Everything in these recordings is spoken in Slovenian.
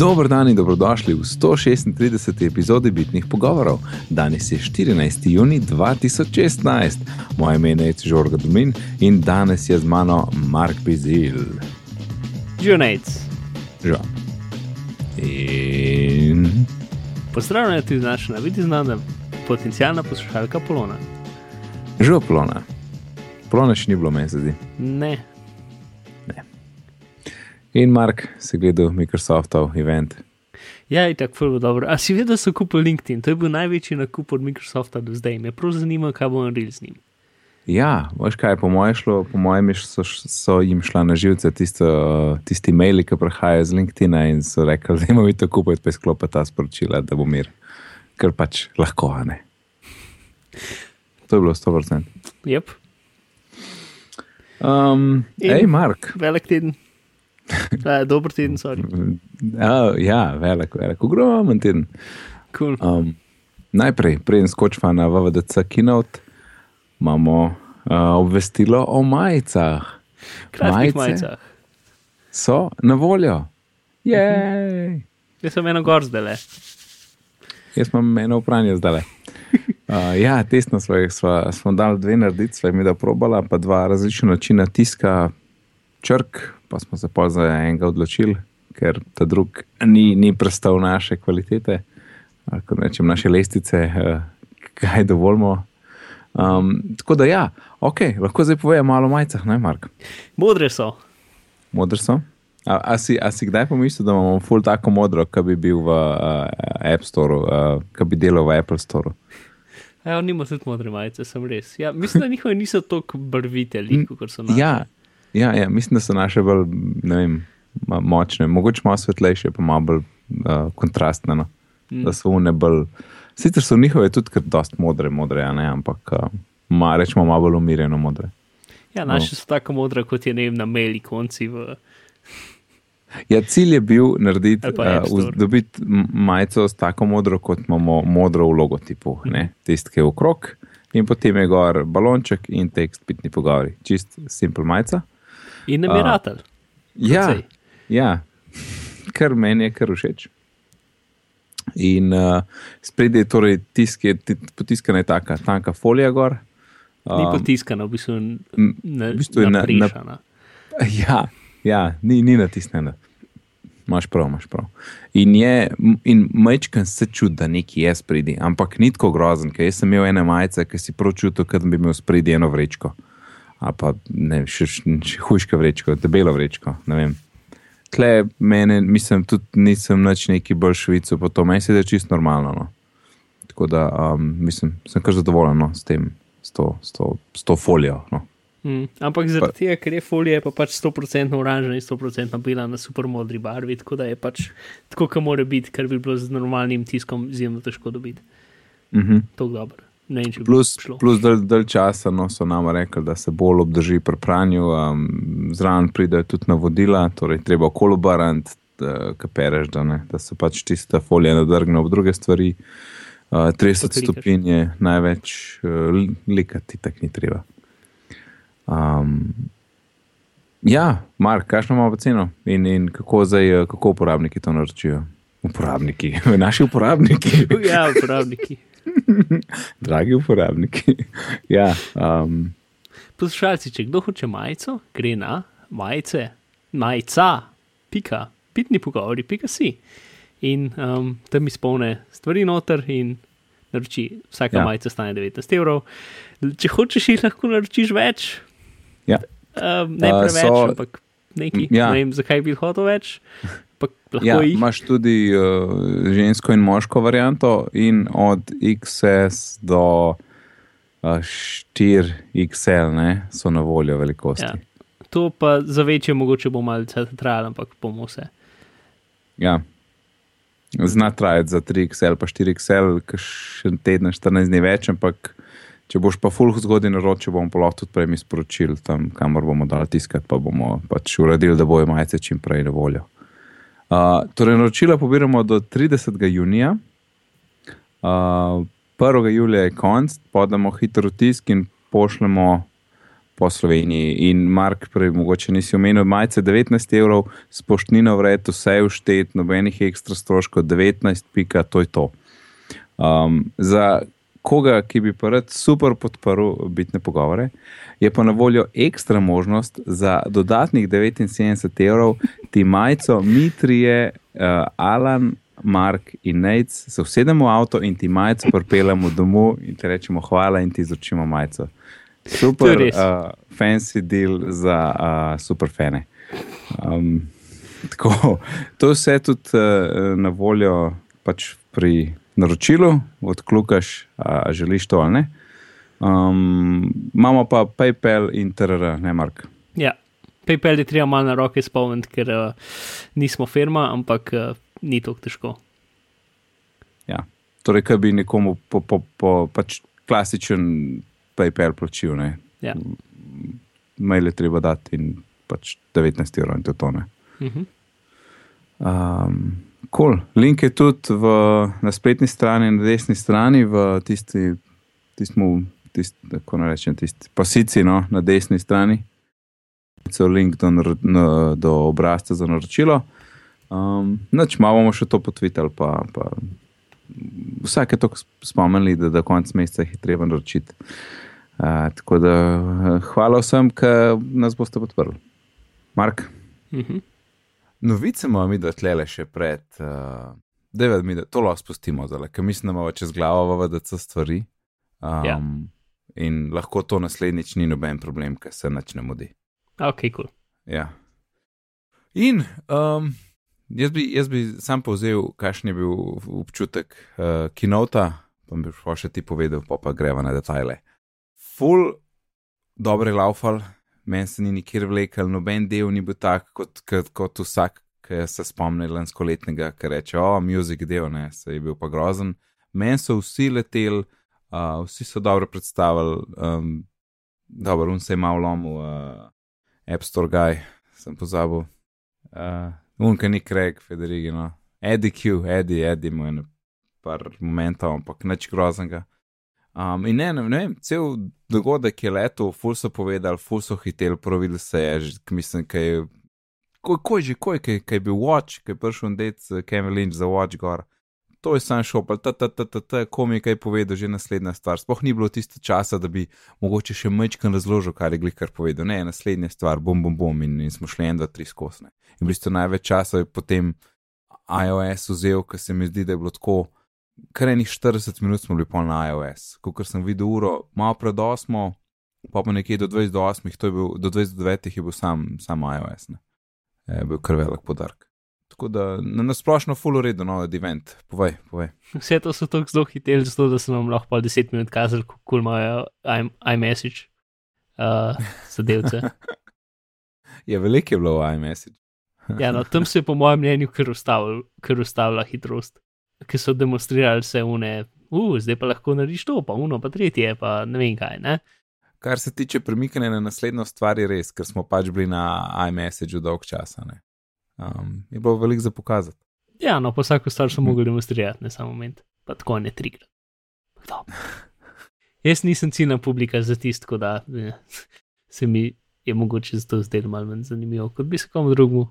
Dobro dan in dobrodošli v 136. epizodi Bitnih pogovorov. Danes je 14. juni 2016, moje ime je Žorga Domin in danes je z mano Mark Bizil. Junajc. Žal. In Pozdravljeni tudi naša navideznana potencijalna poslušalka Polona. žal plona. Plona še ni bilo, meni se zdi. Ne, In Mark si gledal Microsoftov event. ja, je tako zelo dobro. A si vedel, da so kupili LinkedIn? To je bil največji nakup od Microsofta do zdaj. Me prav zanima, kaj bo naredili z njim. Ja, veš kaj, po mojem, šlo, po mojem je so, so jim šla na živce tisto, tisti maili, ki prihajajo z LinkedIna in so rekli, da imamo to kupiti, pa izklopiti ta sporočila, da bo mir. Ker pač lahko, a ne. To je bilo 100%. Jep, Um, In- Ej, Mark. velik teden. A, dober teden, sorry. Ja, ja, velik, velik, ogromen teden. Cool. Um, najprej, preden skočiva na VVDC Keynote, imamo uh, obvestilo o majicah. Kratkih majice majicah. So na voljo. Jej! Jaz sem eno gor zdaj le. Jaz imam eno vprašanje zdaj. Uh, ja, tesno smo, jih- smo dali dve narediti, sva jim da probala, pa dva različna načina tiska črk, pa smo se pa za enega odločili, ker ta drug ni, ni prestal naše kvalitete, ali kot rečem, naše lestice, uh, kaj dovolimo. Um, tako da ja, ok, lahko zdaj povem malo o majicah, ne Mark. Modre so. Modr so. A, a, si, a si kdaj pomislil, da imamo ful tako modro, ki bi bil v uh, App Store, uh, ki bi delal v Apple Store? Ja, nima tudi modre majice, sem res. Ja, mislim, da njihove niso tako barviteli, kot so naše. Ja, ja, ja, mislim, da so naše bolj vem, močne, mogoče malo svetlejše, pa malo bolj uh, kontrastne. No? Mm. Da so une bolj. Sicer so njihove tudi kar dost modre, modre ne, ampak uh, ma, rečemo malo bolj umirjeno modre. Ja, naše so tako modre, kot je vem, na maili konci. V... Ja, cilj je bil narediti, uh, dobiti majico s tako modro, kot imamo modro v logotipu, mm. tisti, ki je v krog, in potem je gor balonček in tekst, pitni pogovori. Čist simpel majica. In nam je ratelj. Ja, Precej. ja, kar meni je kar všeč. In uh, spredje je torej tisk, je, ti- potiskana je taka tanka folija gor. Ni Um, potiskana, v bistvu, na, v bistvu je na- na-. Ja, ja ni, ni natisnjena. Imáš prav, imaš prav. In, je, in majčkan se čuti, da nekaj je spredi, ampak ni tako grozen, ker jaz sem imel ene majice, ki si prav čutil, da bi imel spredi eno vrečko. Ali pa ne, še, še hujška vrečko, debelo vrečko. ne vem. Tle mene, mislim, tudi nisem nič neki bolj švico, pa to meni se da čisto normalno. No. Tako da, um, mislim, sem kar zadovoljen no, s tem, s to, s to, s to folijo. No. Mm. Ampak zaradi tega, ker je folija pa pač 100% oranžna in 100% bila na super modri barvi, tako da je pač tako, kot mora biti, kar bi bilo z normalnim tiskom izjemno težko dobiti. Mhm. To je dobro. Ne vem, Plus, plus del, del časa no, so nam rekli, da se bolj obdrži pri pranju, um, zraven pridejo tudi navodila, torej treba okolo barant, ki pereš, da, ne, da se pač tista folija nadrgne ob druge stvari. Uh, 30 klikaš. stopinj je največ, uh, likati tako ni treba. Um, ja, Mark, kakšno imamo ceno in, in kako, zdaj, eh, kako uporabniki to naročijo? Uporabniki, naši uporabniki. Ja, uporabniki. Dragi uporabniki. ja, um, Poslušalci, če kdo hoče majico, gre na majice, majica, pika, pitni pogovori, pika si. In um, tam izpolne stvari noter in naroči. Vsaka Ja. majica stane 19 evrov. Če hočeš, jih lahko naročiš več, ja. um, ne preveč, so- ampak nekaj. Ja. Ne vem, zakaj bi hotel več. Ampak lahko Ja, jih. imaš tudi uh, žensko in moško varianto, in od XS do uh, 4XL ne, so na voljo velikosti. Ja. To pa za večje mogoče bo malce trajalo, ampak bomo vse. Ja. Zna trajati za 3XL, pa 4XL, še teden, 14 dni več, ampak če boš pa full zgodaj naročil, bomo lahko tudi prej mi sporočili tam, kamor bomo dali tiskati, pa bomo pač uredili, da bojo majice čim prej na voljo. Uh, torej, naročila pobiramo do 30. junija, uh, 1. julija je konc, podamo hitro tisk in pošljemo po Sloveniji. In Mark, prej mogoče nisi omenil, majice 19 evrov, spoštnino vred, vse je vštet, nobenih ekstra stroškov, 19, pika, to je to. Um, za koga, ki bi pa rad super podprl bitne pogovore, je pa na voljo ekstra možnost za dodatnih 79 evrov, ti majico, mi trije, uh, Alan, Mark in Nec, se usedemo v avto in ti majico pripeljemo domov in ti rečemo hvala in ti izročimo majico. Super, uh, fancy deal za uh, super fane. Um, tako, to je vse tudi uh, na voljo pač pri naročilu, odklukaš, a želiš to ali ne. Um, imamo pa PayPal in TRR, ne Mark. Ja, PayPal je treba malo na roke spomniti, ker uh, nismo firma, ampak uh, ni tako težko. Ja, torej, kaj bi nekomu po, po, po pač klasičen PayPal plačil. Ja. Mail je treba dati in pač 19 evrov in to tone. Uh -huh. um, cool. Link je tudi v, na spletni strani, na desni strani, v tisti, tistmu, tist, tako rečem, tisti pasici no, na desni strani. So link do, do, do obrazca za naročilo. Um, noč malo bomo še to potvitali, pa, pa vsake to spomnili, da do konca meseca jih je treba naročiti. Uh, tako da hvala vsem, ki nas boste podprli. Mark. Uh -huh. Novice imamo mi, da tlele še pred, uh, da mi da to lahko spustimo, ker mislim, da imamo čez glavo VDC stvari. Um, ja. In lahko to naslednjič ni noben problem, ker se nič ne mudi. Ok, kul. Cool. Ja. In um, jaz, bi, jaz bi sam povzel, kakšen je bil občutek uh, kinota, pa bi pa še ti povedal, pa pa greva na detajle. Full dobre laufal meni se ni nikjer vlekel, noben del ni bil tak kot, kot, kot vsak, ki se spomni lansko letnega, ki reče: O, oh, muzik del, ne, se je bil pa grozen. Meni so vsi leteli, uh, vsi so dobro predstavili, um, dobro, un se je malo lomil, uh, App Store guy, sem pozabil. Uh, Unka ni Craig, Federigino, Eddie Q, Eddie, Eddie, mu je par momentov, ampak nič groznega. Um, in ne, ne, ne vem, cel dogodek je letel, ful so povedali, ful so hitel, provil se je, mislim, kaj je. Ko, ko je že, ko je, kaj je bil Watch, kaj je prišel dec Kevin Lynch za Watch gor. To je sam pa ta, ta, ta, ta, ta, ko mi je kaj povedal, že naslednja stvar. Sploh ni bilo tiste časa, da bi mogoče še mečkan razložil, kar je glikar povedal. Ne, naslednja stvar, bom, bom, bom, in, in smo šli en, dva, tri skosne. In v bistvu največ časa je potem iOS vzel, ker se mi zdi, da je bilo tako kar enih 40 minut smo bili pol na iOS, kot sem videl uro, malo pred 8, pa pa nekje do 20 do 8, to je bil, do 20 do 9 je bil sam, sam iOS, ne. je bil kar velik podarek. Tako da na nasplošno full uredu, no, event, povej, povej. Vse to so tako zelo hiteli, zato da sem vam lahko pa 10 minut kazal, kako cool imajo iMessage uh, zadevce. je veliko je bilo iMessage. ja, no, tam se je po mojem mnenju kar ustavila hitrost ki so demonstrirali vse une, uh, zdaj pa lahko narediš to, pa uno, pa tretje, pa ne vem kaj. Ne? Kar se tiče premikanja na naslednjo stvar, je res, ker smo pač bili na iMessageu dolg časa. Um, je bilo veliko za pokazati. Ja, no, pa vsako stvar so mogli demonstrirati, ne samo moment, pa tako ne trikrat. Jaz nisem ciljna publika za tisto, da ne, se mi je mogoče zato zdelo malo manj zanimivo, kot bi se komu drugemu.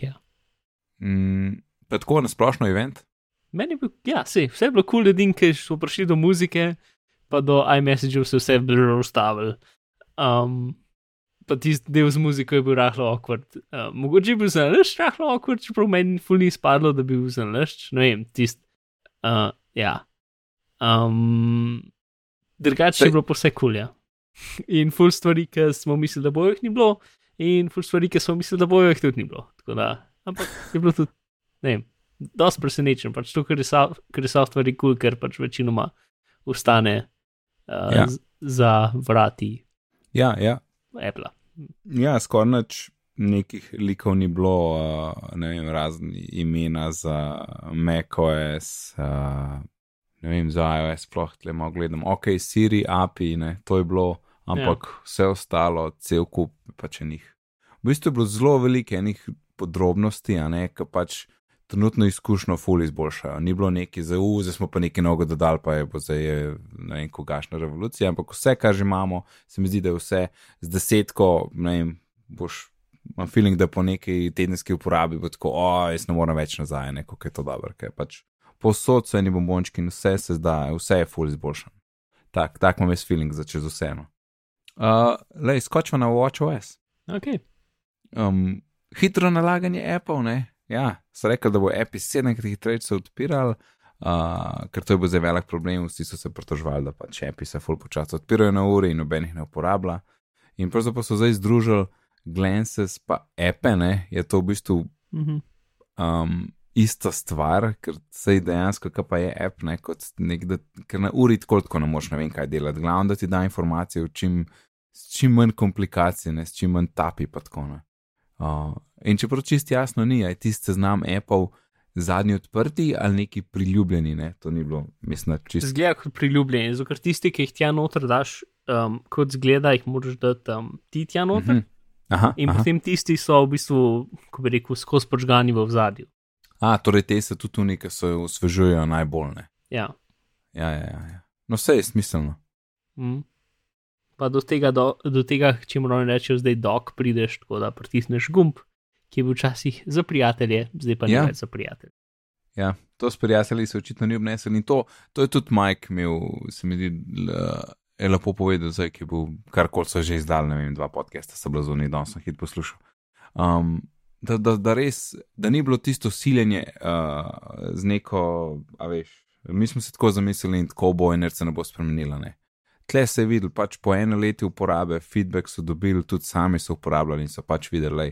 Ja. Mm, pa tako na splošno event? Meni je bil, ja, se, vse je bilo kul, cool, da so prišli do muzike, pa do iMessage, se vse je ustavil. Um, pa tisti del z muziko je bil rahlo awkward. Uh, mogoče je bil za nalašč rahlo awkward, čeprav meni fulni spadlo, da bi bil za nalašč. Ne vem, tisti. Uh, ja. Um, drugače je bilo pa vse kul, ja. In ful stvari, ki smo mislili, da bojo jih ni bilo, in ful stvari, ki smo mislili, da bojo jih tudi ni bilo. Da, ampak je bilo tudi, ne vem dosti presenečen, pač to, ker je software kul, cool, ker pač večinoma ustane uh, ja. za vrati. Ja, ja. Apple. Ja, skoraj nič nekih likov ni bilo, uh, ne vem, razni imena za macOS, uh, ne vem, za iOS, sploh tle malo gledam. Ok, Siri, API, ne, to je bilo, ampak ja. vse ostalo, cel kup pač enih. V bistvu je bilo zelo veliko enih podrobnosti, a ne, ki pač trenutno izkušnjo ful izboljšajo. Ni bilo neki za u, zdaj smo pa nekaj nogo dodali, pa je bo zdaj je, ne vem, kogašna revolucija, ampak vse, kar že imamo, se mi zdi, da je vse z desetko, ne vem, boš. Imam feeling, da po neki tedenski uporabi bo tako, o, jaz ne morem več nazaj, neko je to dobro, ker pač posod so eni bombončki in vse se zdaj, vse je full izboljšan. Tak, tak imam jaz feeling za čez vseeno. Uh, Lej, skočimo na WatchOS. Okay. Um, hitro nalaganje Apple, ne? Ja, so rekli, da bo API sedemkrat hitreje se odpiral, uh, ker to je bil zdaj velik problem, vsi so se pritožvali, da pač API se full počasi odpirajo na uri in nobenih ne uporablja. In pravzaprav so zdaj združili Glances pa Apple, ne? Je to v bistvu Mm -hmm. um, ista stvar, ker se dejansko, kaj pa je app, ne, kot nekdo, ker na uri tako, tako ne moš ne vem kaj delati. Glavno, da ti da informacije, čim, s čim manj komplikacij, ne, s čim manj tapi pa tako. Ne. Uh, in čeprav čist jasno ni, aj tisti seznam Apple zadnji odprti ali neki priljubljeni, ne, to ni bilo, mislim, čisto. Zgleda kot priljubljeni, zato ker tisti, ki jih tja noter daš, um, kot zgleda, jih moraš dati um, ti tja noter. Mm -hmm. Aha, In aha. potem tisti so v bistvu, ko bi rekel, skozi počgani v zadju. A, torej te se tudi tu nekaj osvežujejo najbolj, ne. Ja. Ja, ja, ja. ja. No, vse je smiselno. Mm. Pa do tega, do, do tega če moram reči, zdaj dok prideš, tako da pritisneš gumb, ki je bil včasih za prijatelje, zdaj pa Ja. več za prijatelje. Ja, to s prijatelji se očitno ni obnesel in to, to je tudi Mike imel, se mi zdi, je lepo povedal, zdaj, ki je bil karkoli so že izdal, ne vem, dva podcasta, so bila zunaj, danes sem hit poslušal. Um, da, da, da res, da ni bilo tisto siljenje uh, z neko, a veš, mi smo se tako zamislili in tako bo, se ne bo spremenila. Ne. Tle se je videl, pač po eno letu uporabe, feedback so dobili, tudi sami so uporabljali in so pač videli,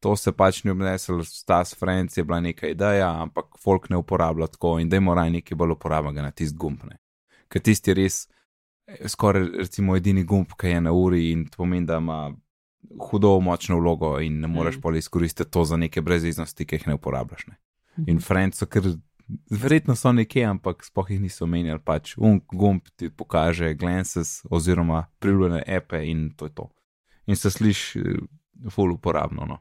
to se pač ni obnesel, Stas Franc je bila neka ideja, ampak folk ne uporablja tako in da mora nekaj bolj uporabljati na tisti gumb. Ne. Ker tisti je res eh, skoraj recimo edini gumb, ki je na uri in to pomeni, da ima hudo močno vlogo in ne moreš Mhm. mm. pol izkoristiti to za neke breziznosti, ki jih ne uporabljaš. Ne. In Franc so kar, verjetno so nekje, ampak spoh jih niso omenjali, pač un gumb ti pokaže glances oziroma priljubljene epe in to je to. In se sliši eh, full uporabno. No.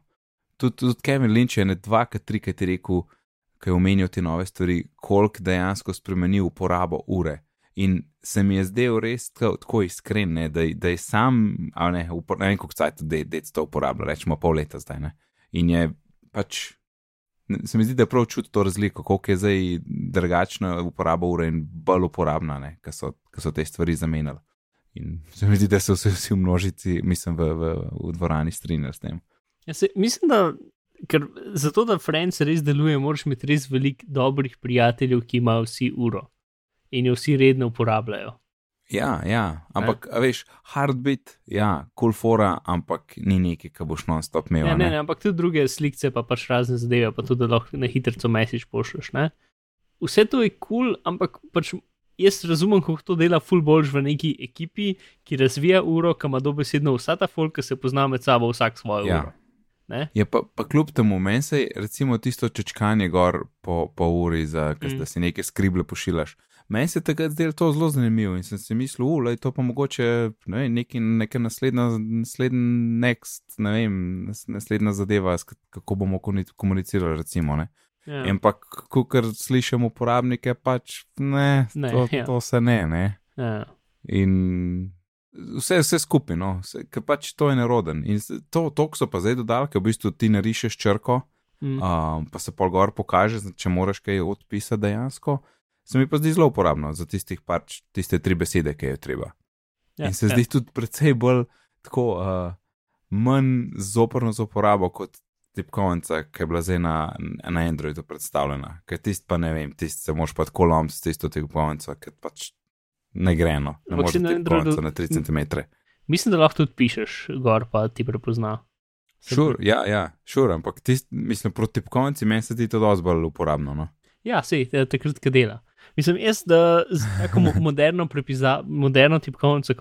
Tudi, tudi Kevin Lynch je ne dvakrat, trikrat je rekel, ko je omenil te nove stvari, koliko dejansko spremeni uporabo ure. In se mi je zdel res tako, iskren, ne, da, da je sam, ne, upor, ne vem, koliko cajt da je to uporablja, rečemo pol leta zdaj. Ne. In je pač, se mi zdi, da je prav čuti to razliko, koliko je zdaj drugačna uporaba ure in bolj uporabna, ker so, so te stvari zamenjali. In se mi zdi, da so se vsi v množici, mislim, v, v, v dvorani strinjali s tem. Ja, se, mislim, da ker zato, da Franc res deluje, moraš imeti res veliko dobrih prijateljev, ki imajo vsi uro in jo vsi redno uporabljajo. Ja, ja, ampak, a veš, hardbit, ja, cool fora, ampak ni nekaj, kar boš non-stop imel. Ja, a ne, ne, ampak tudi druge slike, pa pač razne zadeve, pa tudi lahko na hitro mesič pošlješ. Ne? Vse to je kul, cool, ampak pač jaz razumem, kako to dela full boljš v neki ekipi, ki razvija uro, ki ima dobesedno vsa ta folk, ki se pozna med sabo vsak svojo Ja. uro. Ne? Je pa, pa kljub temu meni se recimo tisto čečkanje gor po, po uri, za. Mm. da si nekaj skrible pošiljaš. Meni se takrat zdelo to zelo zanimivo in sem si mislil, da je to pa mogoče ne vem, neki, neka naslednja, naslednji next, ne vem, nas- naslednja zadeva, kako bomo komuni- komunicirali. Recimo, ne. Ja. Ampak, ko kar slišim uporabnike, pač ne, Ne, to, ja. to se ne. ne. Ja. In vse, vse skupaj, no, ker pač to je neroden. In to, to so pa zdaj dodali, ker v bistvu ti narišeš črko, Mm. um, pa se pol gor pokaže, če moraš kaj odpisati dejansko. Se mi pa zdi zelo uporabno za tistih pač, tiste tri besede, ki je treba. Ja, In se zdi tudi precej bolj tako, uh, manj zoprno za uporabo kot tipkovnica, ki je bila zdaj na, na Androidu predstavljena. Ker tist pa ne vem, tist se moš pa tako lom s tisto tipkovnico, ker pač ne gre no, ne moreš na tipkovnico Androidu- na 3 cm. Mislim, da lahko tudi pišeš gor, pa ti prepozna. Šur, ja, ja, šur, ampak tist, mislim, proti tipkovnici meni se zdi to dosti bolj uporabno. No? Ja, sej, eh, takrat, ko dela. Mislim, jaz, da z tako mo- moderno, prepiza, moderno tipkovnico,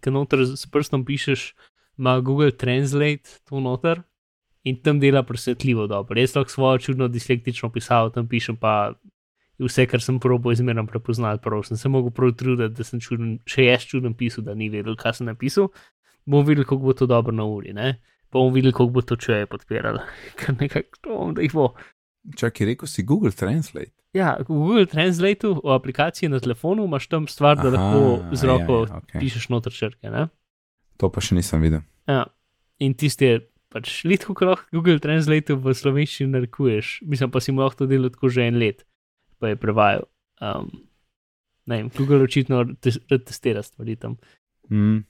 ki noter s prstom pišeš, ima Google Translate to noter in tam dela presvetljivo dobro. Jaz lahko svojo čudno dislektično pisavo tam pišem, pa vse, kar sem probo izmerno prepoznal, prav sem se mogel prav truditi, da sem čuden, še jaz čuden pisal, da ni vedel, kaj sem napisal. Bom videl, kako bo to dobro na uri, ne? Pa bom videl, kako bo to če je podpiralo. Ker nekako to bom, da jih bo. Čakaj, rekel si Google Translate. Ja, v Google Translate v aplikaciji na telefonu imaš tam stvar, da Aha, lahko z ja, roko ja, okej. pišeš noter črke. Ne? To pa še nisem videl. Ja. In tisti je pač litko, ko lahko Google Translate v slovenščini narekuješ, mislim pa si mu lahko to delo tako že en let, pa je prevajal. Um, ne vem, Google očitno testira stvari tam. Mm.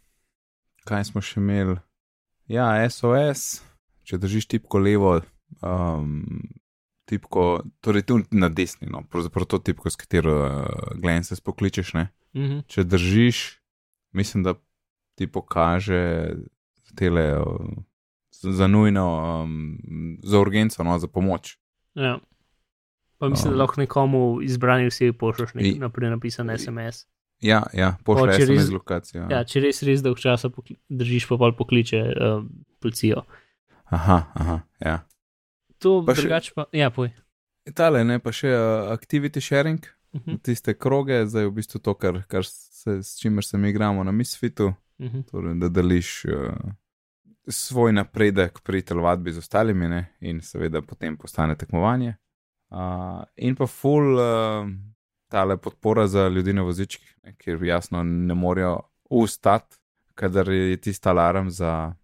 Kaj smo še imeli? Ja, SOS, če držiš tipko levo, um, tipko, torej tu na desni, no, pravzaprav to tipko, s katero uh, glense spokličeš, ne. Mhm. Če držiš, mislim, da ti pokaže tele uh, za nujno, um, za urgenco, no, za pomoč. Ja. Pa mislim, Um. da lahko nekomu izbrani vsi pošlješ nek, naprej napisan SMS. Ja, ja, pošlje če res- SMS lokacijo. Ja, če res res dolg časa držiš, pa pol pokliče um, policijo. Aha, aha, ja. To Pa drugače pa, ja, poj. Tale, ne pa še uh, activity sharing. Mhm, tiste kroge, zdaj v bistvu to, kar, kar se, s čimer se mi igramo na Misfitu, mhm. torej, da deliš uh, svoj napredek pri telovadbi z ostalimi ne? in seveda potem postane tekmovanje. Uh, in pa full uh, tale podpora za ljudi na vozičkih, ne? kjer jasno ne morejo ustati, kadar je tisti alarm za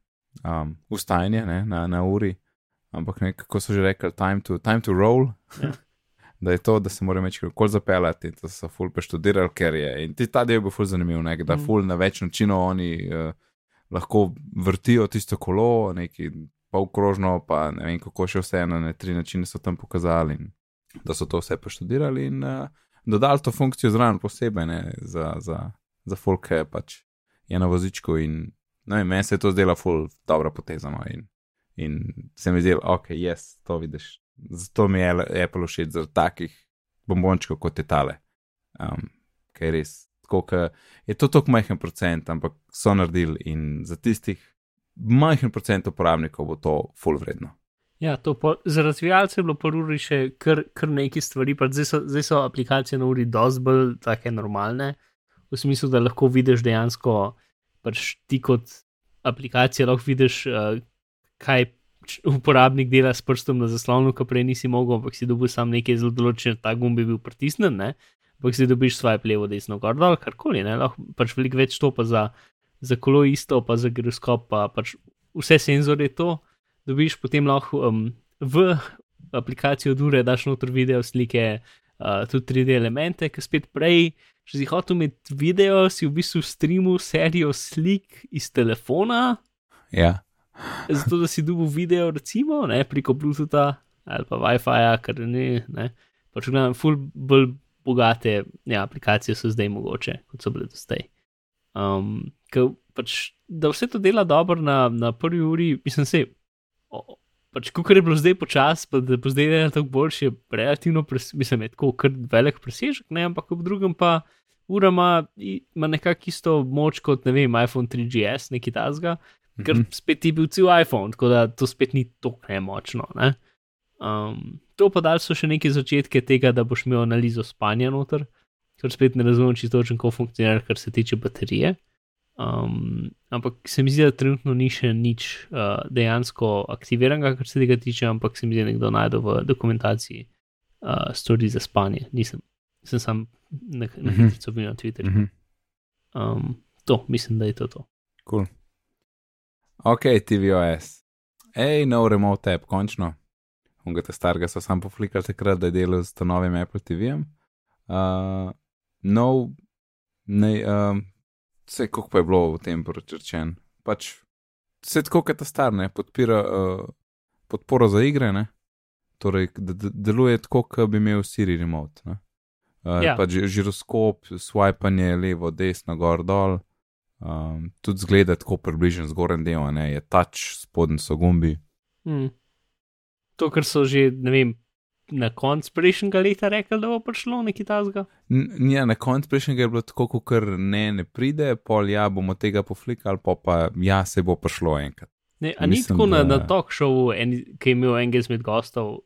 um, ustajanje ne? na, na uri. Ampak nekako so že rekli, time to, time to roll. Ja. da je to, da se morajo večkrat kol zapeljati, to so ful preštudirali, ker je. In ti ta del bil ful zanimiv, ne? da Mm. ful na več načinov oni uh, lahko vrtijo tisto kolo, neki polkrožno, pa ne vem kako še vse, na ne tri načine so tam pokazali, in da so to vse preštudirali in uh, dodali to funkcijo zraven posebej ne? za, za, za folk, ki pač je na vozičku in ne vem, meni se je to zdela ful dobra poteza. No? In, in se mi zdi, ok, jaz to vidiš. Zato mi je Apple všeč zaradi takih bombončkov kot je tale. Um, Ker res, tako ke je to tako majhen procent, ampak so naredili in za tistih majhen procent uporabnikov bo to full vredno. Ja, to po, za razvijalce je bilo po uri še kar, kar nekaj stvari, pa zdaj so, zdaj so aplikacije na uri dosti bolj take normalne, v smislu, da lahko vidiš dejansko, pač ti kot aplikacija lahko vidiš, uh, kaj uporabnik dela s prstom na zaslonu, ki prej nisi mogel, ampak si dobil sam nekaj zelo določen, ta gumb je bil pritisnen, ne? ampak si dobiš svoje levo, desno, gor dol, karkoli, ne, lahko pač veliko več to pa za, za kolo isto, pa za giroskop, pa pač vse senzore to dobiš, potem lahko um, v aplikacijo od ure daš noter video, slike, uh, tudi 3D elemente, ki spet prej, če si hotel imeti video, si v bistvu streamu serijo slik iz telefona, Ja, zato da si dobil video, recimo, ne, preko Bluetootha ali pa WiFi-ja, kar ne, ne. Pač gledam, full bolj bogate ja, aplikacije so zdaj mogoče, kot so bile do zdaj. Um, ker pač, da vse to dela dobro na, na prvi uri, mislim, se. o- Pač, ko je bilo zdaj počasi, pa da bo zdaj delal tako boljši, je relativno, pres, mislim, je tako kar velik presežek, ne, ampak ob drugem pa ura ima, ima nekako isto moč kot, ne vem, iPhone 3GS, neki tasga, ker Mhm. spet ti je bil cel iPhone, tako da to spet ni tako nemočno. Ne? Um, to pa dal so še neke začetke tega, da boš imel analizo spanja noter, ker spet ne razumem čisto točno, kako funkcionira, kar se tiče baterije. Um, ampak se mi zdi, da trenutno ni še nič uh, dejansko aktiviranega, kar se tega tiče, ampak se mi zdi, da nekdo najde v dokumentaciji uh, stvari za spanje. Nisem, sem sam na, na Mhm. hitro bil na Twitterju. mhm. Um, to, mislim, da je to to. cool. Ok, TVOS. Ej, nov remote app, končno. Unga te starega so sam poflikali takrat, da je delal s to novim Apple TV-jem. Uh, nov, ne, um, vse pa je bilo v tem poročen. Pač, vse tako, kot ta star, ne, podpira uh, podporo za igre, ne. Torej, da, deluje tako, kot bi imel Siri remote. Ne? Uh, Ja. Pač žiroskop, swipanje levo, desno, gor, dol. Um, tudi zgleda tako približen zgoren del, a ne je tač, spodnji so gumbi. Hmm. To, kar so že, ne vem, na koncu prejšnjega leta rekli, da bo prišlo nekaj tasga. N- Ja, na koncu prejšnjega je bilo tako, kot kar ne, ne pride, pol ja, bomo tega poflikali, pa pa ja, se bo prišlo enkrat. Ne, a ni Mislim, tako na, da- na talk showu, en, ki je imel enega izmed gostov,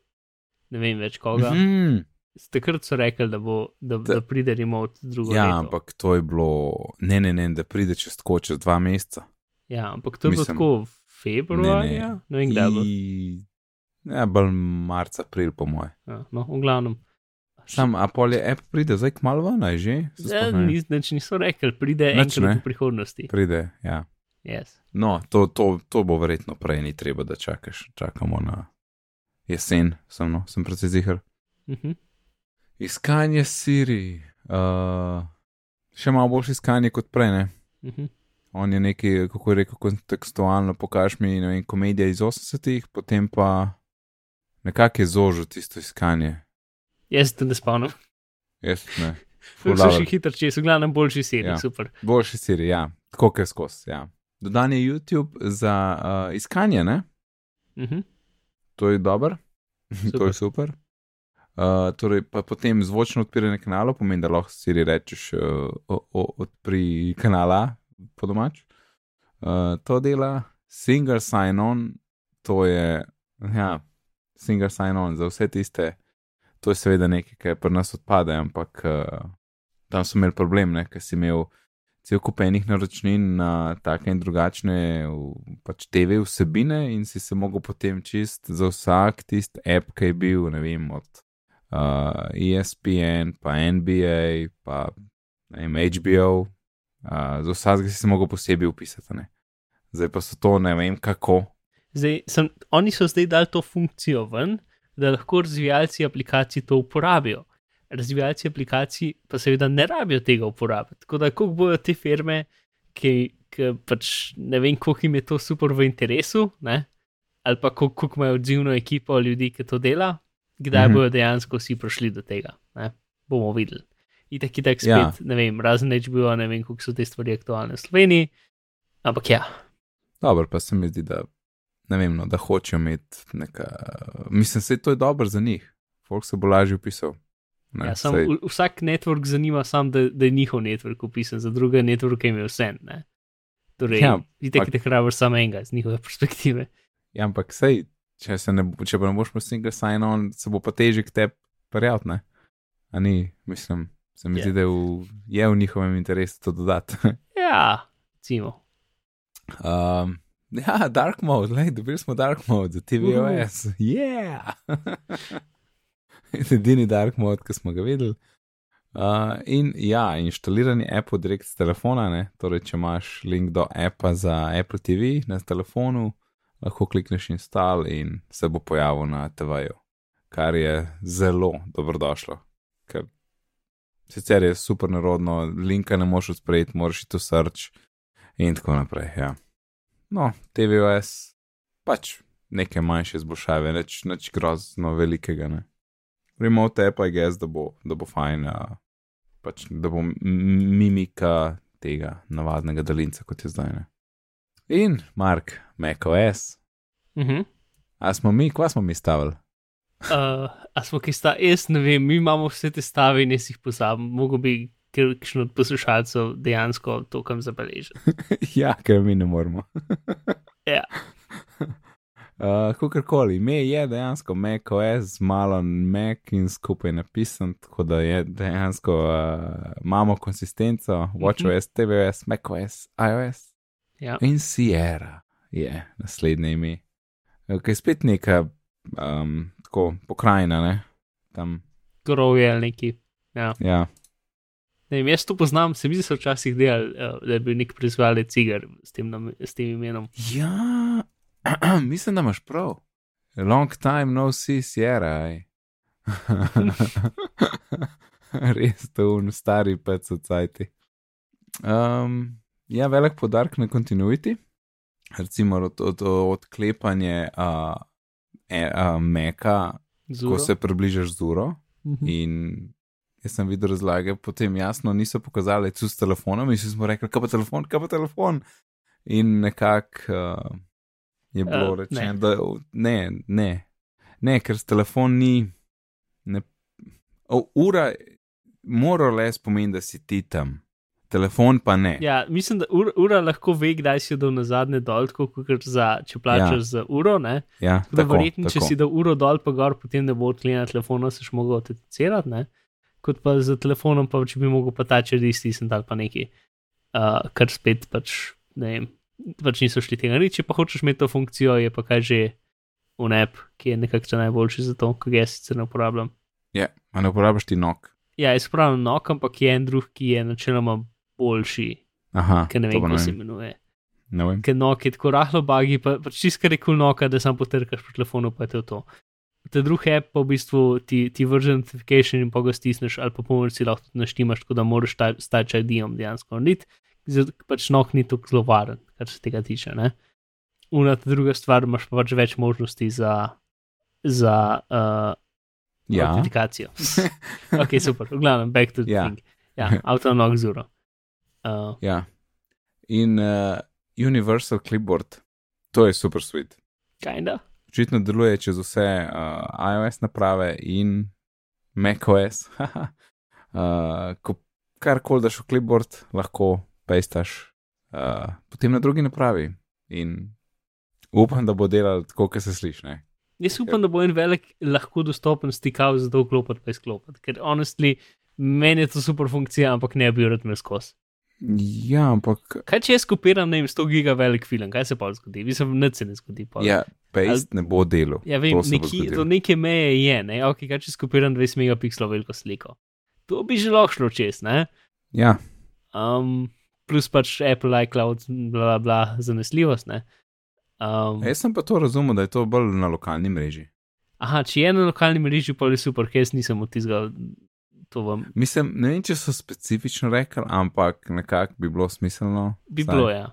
ne vem več koga. Mm -hmm. Takrat so rekli, da, bo, da, da, Da- pride remote drugo Ja, leto. ampak to je bilo, ne, ne, ne, da pride čez tako, čez dva meseca. Ja, ampak to je bilo Mislim- tako februarja, ne, ne. ne vem, kdaj bo. I- Ja, bolj marca, april, po moje. Ja, no, v glavnem. Sam Apple je app pride, zdaj kmalo ven, a je že? Ja, nič, nič niso rekli, pride Nič enkrat ne. v prihodnosti. Pride, ja. Yes. No, to, to, to bo verjetno prej, ni treba, da čakaš. Čakamo na jesen, sem, no, sem precej zihar. Mhm. Iskanje Siri. Uh, še malo boljše iskanje kot prej, ne? Mhm. On je neki, kako je rekel, kontekstualno, pokaž mi, ne vem, komedija iz 80-ih, potem pa nekako je zožil tisto iskanje. Jaz se te ne spomnim. Jaz ne. Ful so dobro. še hitro čez, v glavnem boljši seriji, Ja. super. Boljši Siri, ja, tako kot skozi. Ja. Dodan je YouTube za uh, iskanje, ne? Mhm. To je dobro, to je super. Uh, torej, pa potem zvočno odpiranje kanala, pomeni, da lahko Siri rečeš, uh, o, o, odpri kanala po domač. Uh, to dela, single sign on, to je, ja, single sign on za vse tiste, to je seveda nekaj, kar pri nas odpade, ampak uh, tam so imeli problem, ne, ker si imel cel kup enih naročnin na take in drugačne pač TV vsebine in si se mogel potem čist za vsak tisti app, ki je bil, ne vem, od uh, ESPN, pa NBA, pa vem, HBO, uh, za vsakega si se mogel posebej upisati. Ne? Zdaj pa so to ne vem kako. Zdaj, sem, oni so zdaj dali to funkcijo ven, da lahko razvijalci aplikacij to uporabijo. Razvijalci aplikacij pa seveda ne rabijo tega uporabiti. Tako da, koliko bojo te firme, ki, ki pač ne vem, koliko jim je to super v interesu, ne? ali pa koliko, imajo odzivno ekipo ljudi, ki to dela, kdaj mm -hmm. bojo dejansko vsi prišli do tega. Ne? Bomo videli. Itak, itak spet, Ja. ja. ne vem, razen HBO, ne vem, koliko so te stvari aktualne v Sloveniji. Ampak ja, Dobro, pa se mi zdi, da ne vem, no, da hočejo imeti neka. Mislim, se to je dobro za njih. Folk se bo lažje upisal. Ne, Ja, sam, v- vsak network zanima sam, da, da je njihov network upisan, za druge networke jim je vse. Ne? Torej, Ja, pa- ki te hrabiš samo enega z njihove perspektive. Ja, ampak sej, če, ne, če pa ne boš imel single sign on, se bo pa težje k tebi prijaviti, ne? A ni, mislim, se mi Ja. zdi, da je v, je v njihovem interesu to dodati. Ja, recimo. um, ja, dark mode, lej, dobili smo dark mode za TVOS. Yeah! Edini dark mode, ki smo ga videli. Uh, in ja, inštaliranje Apple direkt z telefona, ne? torej če imaš link do appa za Apple TV na telefonu, lahko klikneš install in se bo pojavil na TV-ju, kar je zelo dobrodošlo. Ker sicer je super narodno, linka ne moš odpreti, moraš iti v search in tako naprej. Ja. No, TVOS pač neke manjše izboljšave, neč, neč grozno velikega. Ne. Remote app, I guess, da bo, da bo fajn, a, pač, da bo mimika tega navadnega daljnca, kot je zdaj. Ne. In Mark, macOS, Uh -huh. a smo mi, kva smo mi stavili? uh, a smo ki sta, jaz ne vem, mi imamo vse te stave in jaz jih pozabim. Mogoče bi kakšen od poslušalcev dejansko to kam zabeležil. ja, ker mi ne moremo. Ja. Uh, Kakorkoli, ime je dejansko macOS, z malo Mac in skupaj napisan, tako da je dejansko uh, imamo konsistenco, WatchOS, tvOS, macOS, iOS Ja. in Sierra je naslednje ime. Ki je spet neka um, tako pokrajina, ne? Tam, Grov je ali neki. Ja. ja. Ne vem, jaz to poznam, se mi zdi, da so včasih delali, uh, da je bil nek proizvajalec cigar s tem, nam- s tem imenom. Ja, mislim, da imaš prav. Long time no see, Sierra. Res to stari pec odcajti. Um, ja, velik podarek na kontinuiti. Recimo od, od, odklepanje uh, e, uh, meka, ko se približaš z uro. Mhm. In jaz sem videl razlage, potem jasno niso pokazali tu s telefonom, in smo rekli, kaj pa telefon, kaj pa telefon. In nekako uh, je bilo uh, rečeno, ne. da ne, ne, ne, ker s telefon ni. Ne, o, ura, mora le spomeni, da si ti tam, telefon pa ne. Ja, mislim, da ura, ura lahko ve, kdaj si jo dal na zadnje dol, tako kot za, če plačaš ja. za uro. Ne? ja Tako tako, verjetno, če tako. si dal uro dol, pa gor, potem ne bo odklenil telefona, se še mogel autenticirati, ne? kot pa z telefonom, pa če bi mogel pa ta če res tistem ali pa neki, uh, kar spet pač ne vem, pač niso šli tega. Če pa hočeš imeti to funkcijo, je pa kaj že un app, ki je nekako najboljši za to, ki ga jaz sicer ne uporabljam. Ja, a ne uporabiš ti nog. Ja, jaz uporabljam nok, ampak je en drug, ki je načeloma boljši, Aha, ki ne vem, kako se imenuje. Ne vem. Ker nok je tako rahlo bagi, pa, pa čisto kar je kul noka, da sam potrkaš po telefonu, pa je to to. Ta drugi app pa v bistvu ti, ti vrže notification in pa ga stisneš, ali pa pomoč si lahko naštimaš, tako da moraš ta- s Touch ID-om dejansko narediti, pač nok ni tako zelo varen, kar se tega tiče. Ne? Una ta druga stvar, imaš pa pač več možnosti za, za uh, Ja, autentikacijo. ok, super, v glavnem, back to the Ja. thing. Ja, avtonog zuro. Uh, ja. In uh, Universal Clipboard, to je super sweet. kinda. Očitno deluje čez vse uh, iOS naprave in macOS. uh, ko karkoli daš v clipboard, lahko pestaš uh, potem na drugi napravi. In upam, da bo delal tako, kot se sliši. Ne? Jaz upam, da bo en velik lahko dostopen stikav za to vklopiti pa izklopiti, ker honestly, meni je to super funkcija, ampak ne bi jo rad imel skozi. Ja, ampak Kaj če jaz kopiram, ne vem, 100 giga velik film, kaj se pa zgodi? Mislim, nič se ne zgodi. pol. ja, paste ne bo delal. ja vem, bo neki, zgodilo. do neke meje je, ne, ok, kaj če skopiram 20 megapikslov veliko sliko. To bi že lahko šlo čez, ne. Ja, Um, plus pač Apple iCloud, bla, bla, bla, zanesljivost, ne. Um, jaz sem pa to razumel, da je to bolj na lokalni mreži. aha, če je na lokalni mreži, pa je super, ker jaz nisem odtizgal to vam. Mislim, ne vem, če so specifično rekli, ampak nekako bi bilo smiselno. Bi vsaj bilo, ja.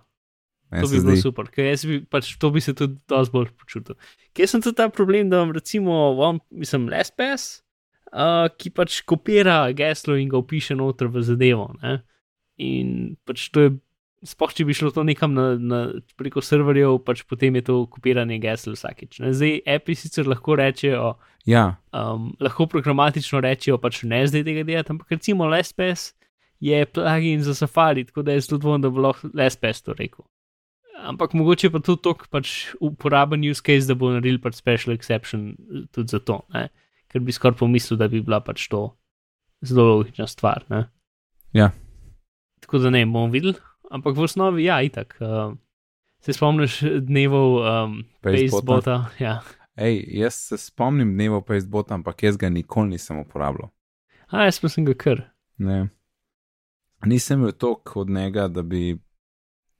meni To bi bilo zdi. super, ker jaz bi pač to bi se tudi dosti bolj počutil. Ker sem tudi ta problem, da vam recimo, vam, mislim, LSPS, uh, ki pač kopira geslo in ga upiše noter v zadevo. Ne? In pač to je, spoh če bi šlo to nekam na, na, preko serverjev, pač potem je to kopiranje gesel vsakič. Ne? Zdaj, api sicer lahko rečejo, Ja, um, lahko programatično rečejo, pač ne zdaj tega delati, ampak recimo LSPS je plugin za Safari, tako da jaz tudi dvomim, da bo lahko LSPS to rekel. Ampak mogoče pa tudi tok pač uporaben use case, da bo naredil pač special exception eh, tudi za to, ne? ker bi skoraj pomislil, da bi bila pač to zelo logična stvar. Ne? Ja. Tako da ne bomo videli, ampak v osnovi ja, itak. Uh, se spomniš dnevov um, Pastebota? Pastebota? Ja. Ej, jaz se spomnim dneva Facebooka, ampak jaz ga nikoli nisem uporabljal. A, jaz pa sem ga kar. Ne. Nisem imel toliko od njega, da bi.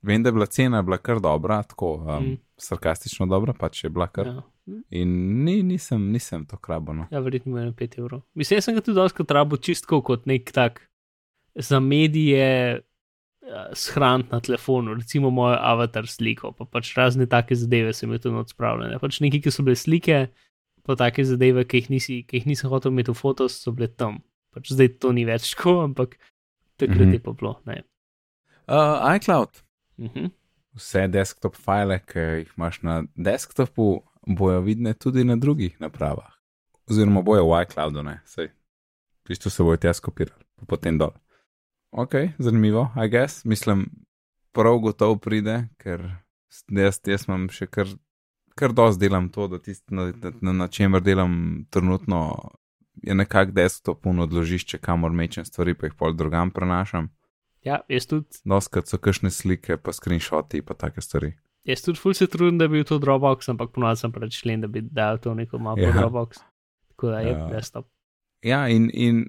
Vem, da je bila cena bila kar dobra, tako um, Mm. sarkastično dobra, pač je bila kar. Ja. In ni, nisem, nisem to krabano. Ja, verjetno je 5 evrov. Mislim, jaz sem ga tudi dosti rabo čistko kot nek tak za medije shraniti na telefonu, recimo mojo avatar sliko, pa pač razne take zadeve sem imel tudi odspravljene. Pač neki, ki so bile slike, pa take zadeve, ki jih, nisi, ki jih nisem hotel imeti v fotos, so bile tam. Pač zdaj to ni več tako, ampak takrat mm -hmm. je pa bilo. Ne. Uh, iCloud, Uh -huh. vse desktop file, ki jih imaš na desktopu, bojo vidne tudi na drugih napravah. Oziroma bojo v iCloudu, ne, sej. Čisto se bojo tja skopirali, pa potem dol. Ok, zanimivo, I guess. Mislim, prav gotovo pride, ker jaz, jaz imam še kar, kar dosti delam to, da tisto, na, na, na, čemer delam trenutno, je nekako desktop un odložišče, kamor mečem stvari, pa jih pol drugam prenašam. Ja, jaz tudi, Doskrat so kakšne slike, pa screenshoti, pa take stvari. jaz tudi ful se trudim, da bi bil to Dropbox, ampak ponovadi sem pač člen, da bi dal to neko mapo Ja. Dropbox. Tako da je Ja. desktop. Ja, in, in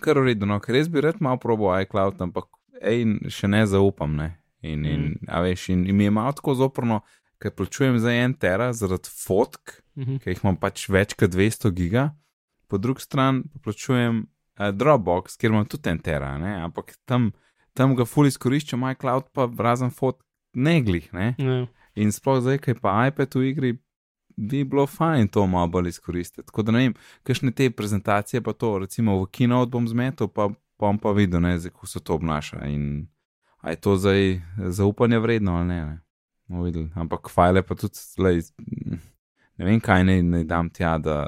kar uredu, no, ker res bi rad malo probo iCloud, ampak ej, še ne zaupam. Ne? In, in, Mm. a veš, in, in mi je malo tako zoprno, ker plačujem za en tera zaradi fotk, Mhm. ker jih imam pač več kot 200 giga, po drugi strani pa plačujem uh, Dropbox, kjer imam tudi en tera, ne? ampak tam, tam ga ful izkoriščam, iCloud pa razen fotk ne glih. Ne? Ja. In sploh zdaj, ki pa iPad v igri, bi bilo fajn to malo bolj izkoristiti. Tako da ne vem, kakšne te prezentacije pa to, recimo v Keynote bom zmetel, pa bom pa videl, ne, zdaj, kako se to obnaša. In a je to zdaj zaupanje vredno ali ne. ne? Bomo videli. Ampak file pa tudi, lej, ne vem, kaj naj, naj dam tja, da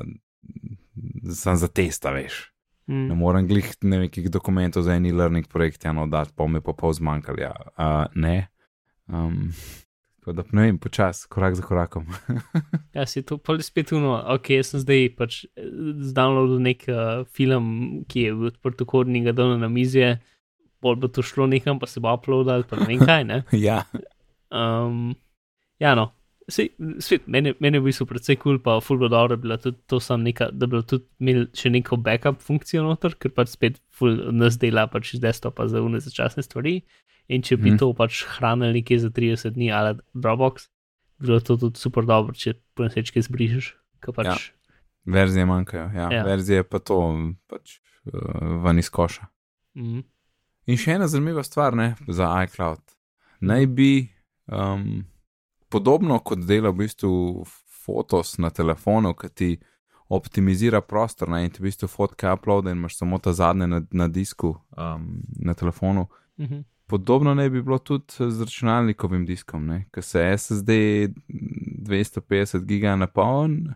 sem za testa, veš. Ne Mm. morem glih nekih dokumentov za eni learning projekt, ja, no, dati, pa mi pa pol zmanjkali. Ja. Uh, ne. Um, tako da ne vem, počasi, korak za korakom. Ja, si to pa spet uno, ok, jaz sem zdaj pač eh, zdownloadil nek uh, film, ki je bil odprtokodni, ga dal na mizje, bolj bo to šlo nekam, pa se bo uploadal, pa ne vem kaj, ne. ja, Um, ja, no, Sej, svet, meni, meni je v bistvu precej kul, cool, pa fulgo dobro, da, tudi, neka, da bi tudi imel še neko backup funkcijo noter, ker pač spet ful nas dela pač iz desktopa za unne začasne stvari. In če bi mm. to pač hranili nekje za 30 dni ali Dropbox, bi bilo to tudi super dobro, če po nesečke zbrišeš. Pač... Ja. Verzije manjkajo, ja. ja. verzije pa to pač uh, ven iz koša. Mm. In še ena zanimiva stvar ne, za iCloud. Naj bi. Um, podobno kot dela v bistvu fotos na telefonu, ki ti optimizira prostor ne, in ti v bistvu fotke uploada in imaš samo ta zadnje na, na disku um, na telefonu. Uh mhm. -huh. Podobno naj bi bilo tudi z računalnikovim diskom, ki se SSD 250 giga napoln,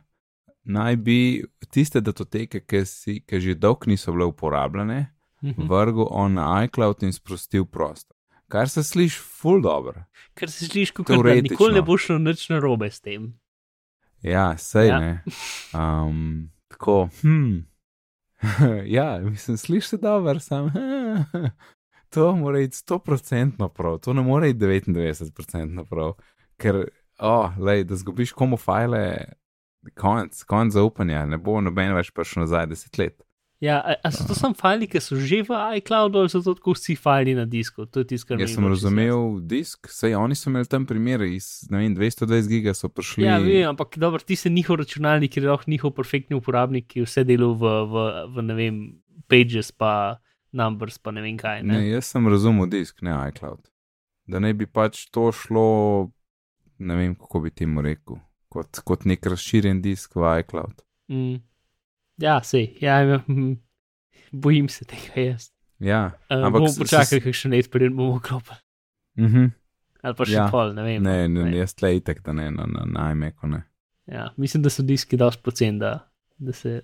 naj bi tiste datoteke, ki, si, ki že dolgo niso bile uporabljene, uh mhm. -huh. vrgel on iCloud in sprostil prostor. Kar se sliši ful dobro. Kar se sliši, kot da nikoli ne boš šel nič na robe s tem. Ja, sej ja. ne. Um, tako, hm. ja, mislim, sliši se dobro, sam. to mora iti 100% prav, to ne more iti 99% prav. Ker, oh, lej, da zgubiš komu file, konc, konc zaupanja, ne bo noben več prišel nazaj deset let. Ja, a, a so to samo file, ki so že v iCloudu, ali so to tako vsi file na disku? Jaz sem razumel disk, sej oni so imeli tam primer iz vem, 220 giga so prišli. Ja, vem, ampak dobro, ti si njihov računalnik, ker je lahko njihov perfektni uporabnik, ki vse delo v, v, v, ne vem, pages pa numbers pa ne vem kaj. Ne? Ne, jaz sem razumel disk, ne iCloud. Da ne bi pač to šlo, ne vem, kako bi temu rekel, kot, kot nek razširjen disk v iCloud. Mm. Ja, sej, ja, ja, bojim se tega jaz. Ja, uh, ampak bomo počakali, kaj še ne izpred bomo klopili. Uh mhm. -huh. Ali pa še ja. pol, ne vem. Ne, no, ne, ne. jaz tle itek, da ne, na, na, na iMacu ne. Ja, mislim, da so diski dosti pocen, da, da se.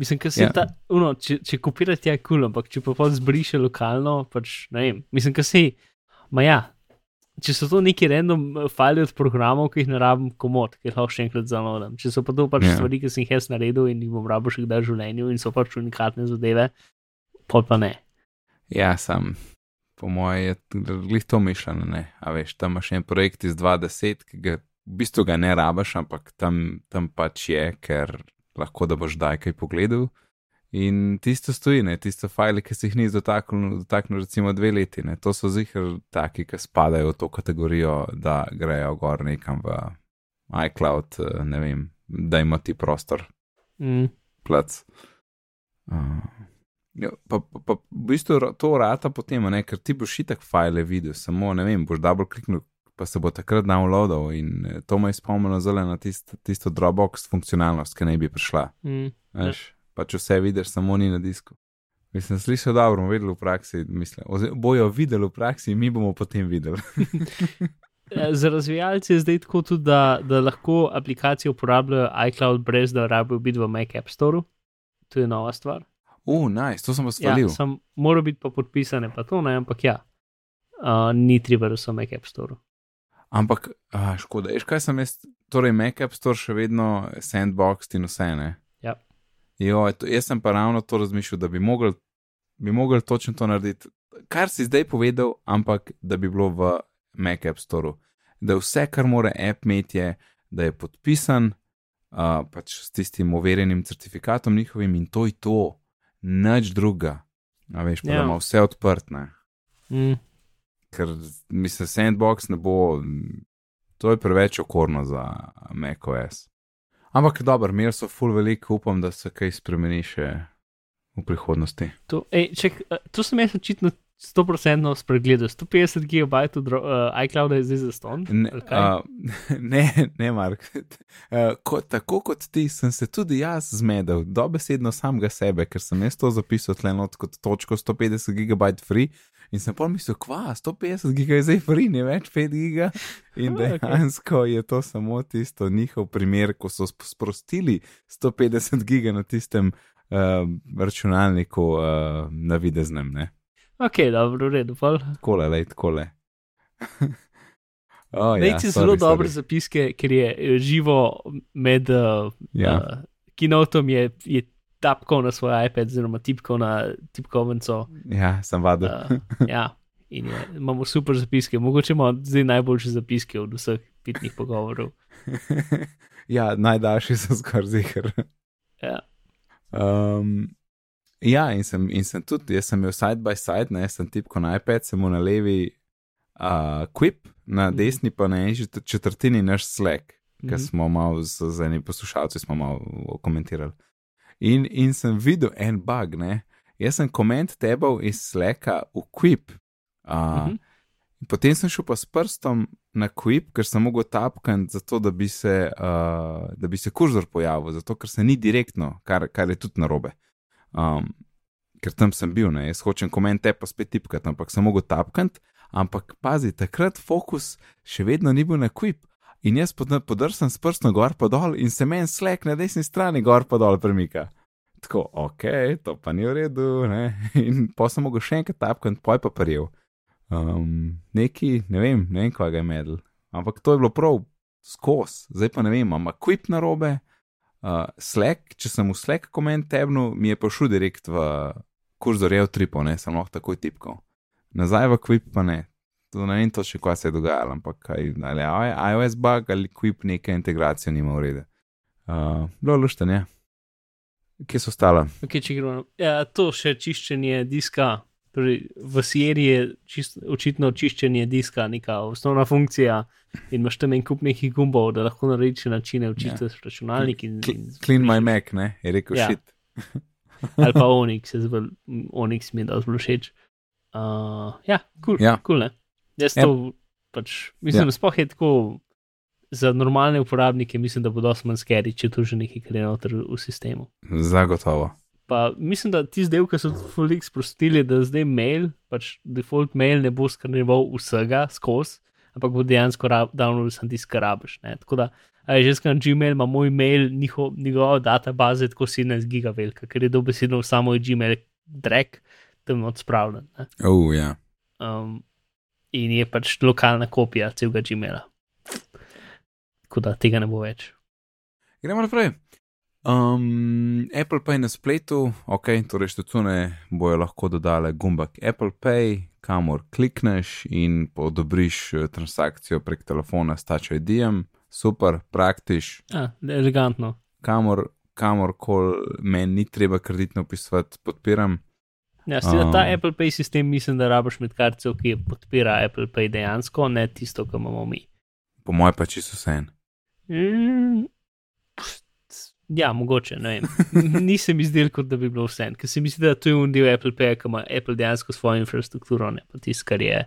Mislim, ja. ta, uno, če, če kopirati je kul, cool, ampak če pa pa zbriše lokalno, pač ne vem. Mislim, da se. Ma ja, če so to neki random eh, file od programov, ki jih ne rabim komod, ki jih lahko še enkrat zanodim. Če so pa to pač yeah. Ja. stvari, ki sem jih jaz naredil in jih bom rabo še kdaj v življenju in so pač unikatne zadeve, pa pa ne. Ja, sam. Po mojem je tudi to mišljeno, ne. A veš, tam imaš en projekt iz 20, ki ga v bistvu ga ne rabaš, ampak tam, tam pač je, ker lahko da boš daj kaj pogledal. In tisto stoji, ne, tisto file, ki se jih ni dotaknil, dotaknil recimo dve leti, ne, to so zihar taki, ki spadajo v to kategorijo, da grejo gor nekam v iCloud, eh, ne vem, da ima ti prostor. Mm. Plac. Uh, ja, pa, pa, pa v bistvu to vrata potem, ne, ker ti boš itak file videl, samo ne vem, boš double kliknil, pa se bo takrat downloadal in eh, to me je spomnilo zelo na tisto, tisto Dropbox funkcionalnost, ki naj bi prišla. Mm. Veš? Pač vse vidiš, samo ni na disku. Mislim, slišal dobro, bomo videli v praksi, mislim, bojo videli v praksi, mi bomo potem videli. Za razvijalce je zdaj tako tudi, da, da lahko aplikacije uporabljajo iCloud brez da rabijo biti v Mac App Store. To je nova stvar. Uf, uh, nice, to sem spalil. Ja, sem, mora biti pa podpisane, pa to ne, ampak ja, uh, ni treba, da so v Mac App Store. Ampak, uh, škoda, veš kaj sem jaz, torej Mac App Store še vedno sandbox in vse ne. Jo, to, jaz sem pa ravno to razmišljal, da bi mogli, bi mogli točno to narediti, kar si zdaj povedal, ampak da bi bilo v Mac App Store. Da vse, kar mora app imeti, je, da je podpisan uh, pač s tistim overjenim certifikatom njihovim in to je to, nič druga. A veš, pa yeah. da ja. ima vse odprtne. Mm. Ker mislim, sandbox ne bo, to je preveč okorno za MacOS. Ampak dobro, imeli so full veliko, upam, da se kaj spremeni še v prihodnosti. To, ej, ček, to sem jaz očitno 100% spregledal. 150 GB uh, iCloud je zdaj za ston. Ne, uh, ne, ne, Mark. Uh, ko, tako kot ti, sem se tudi jaz zmedel, dobesedno samega sebe, ker sem jaz to zapisal tle not kot točko 150 GB free. In sem pa mislil, kva, 150 giga je zdaj free, ne več 5 giga. In dejansko je to samo tisto njihov primer, ko so sprostili 150 giga na tistem uh, računalniku uh, na videznem. Ne? Ok, dobro, redo. Kole, lej, kole. Oh, ja, Najci zelo dobre zapiske, ker je živo med uh, ja. uh, kinotom, je, je tapkal na svoj iPad, oziroma tipkal na tipkovnico. Ja, sem vadil. uh, ja, in je, imamo super zapiske. Mogoče imamo zdaj najboljše zapiske od vseh pitnih pogovorov. ja, najdaljši so skoraj zihar. Ja. Um, ja, in sem, in sem tudi, jaz sem imel side by side, ne, sem tipko na iPad, sem mu na levi uh, Quip, na Mhm. desni pa na eni čet- četrtini naš Slack, ki Mhm. smo malo z, z enim poslušalcem smo malo komentirali. In, in sem videl en bug, ne. Jaz sem koment tebal iz Slacka v Quip. Uh, Mhm. In Potem sem šel pa s prstom na Quip, ker sem mogel tapkati, zato da bi se, uh, da bi se kurzor pojavil, zato ker se ni direktno, kar, kar je tudi narobe. Um, ker tam sem bil, ne, jaz hočem komente pa spet tipkati, ampak sem mogel tapkati, ampak pazi, takrat fokus še vedno ni bil na Quip. In jaz pod- podrsam s prstom gor pa dol in se meni slek na desni strani gor pa dol premika. Tako, ok, to pa ni v redu, ne. In pa sem mogel še enkrat tapkati, poj pa prijel. Um, neki, ne vem, ne vem, kaj ga je medel. Ampak to je bilo prav skos, zdaj pa ne vem, ima quip na robe. Uh, Slack, če sem v Slack koment tebnu, mi je prišel direkt v kurzor Real Tripo, ne, sem lahko takoj tipkal. Nazaj v quip pa ne. To ne vem točno, kaj se je dogajalo, ampak kaj, ali je iOS bug ali quip neke integracije nima urede. Uh, bilo lušten, je. Kje so stala? Okay, če gremo, ja, to še čiščenje diska. Torej, v seriji je čist, očitno čiščenje diska, neka osnovna funkcija, in imaš tam en kup nekih gumbov, da lahko narediš načine učiš računalnik. In, in Clean my Mac, ne, je rekel Ja. šit. ali pa Onyx, jaz bolj, Onyx mi je dal zelo všeč. Uh, ja, kul, cool, Ja. cool, ne. Jaz Ja. to pač, mislim, Ja. ja. sploh je tako za normalne uporabnike, mislim, da bo dosti manj skeri, če to že nekaj gre noter v sistemu. Zagotovo. Pa mislim, da ti zdaj, ki so Fulix sprostili, da zdaj mail, pač default mail ne bo skrneval vsega skozi, ampak bo dejansko downloadil sem tisti, kar rabiš. ne. Tako da, je že skoro Gmail, ima moj mail, njihov, njegova databaza je tako 17 giga velika, ker je dobesedno samo Gmail drag, tam odspravljen. Oh, ja. Um, in je pač lokalna kopija celega Gmaila. Tako da tega ne bo več. Gremo naprej. Um, Apple Pay na spletu, ok, torej štetune bojo lahko dodale gumbek Apple Pay, kamor klikneš in odobriš eh, transakcijo prek telefona s Touch ID-jem, super, praktiš, Ah, elegantno. kamor, kamor kol meni ni treba kreditno upisovati, podpiram. Ja, um, ta. Apple Pay sistem mislim, da rabiš med kartico, ki podpira Apple Pay dejansko, ne tisto, kar imamo mi. Po mojem pa čisto vse en. Mm, ja, mogoče, ne vem. Nisem mi zdel, kot da bi bilo vse, ker se mi zdi, da to je un del Apple Pay, ki ima Apple dejansko svojo infrastrukturo, ne pa tisto, kar je,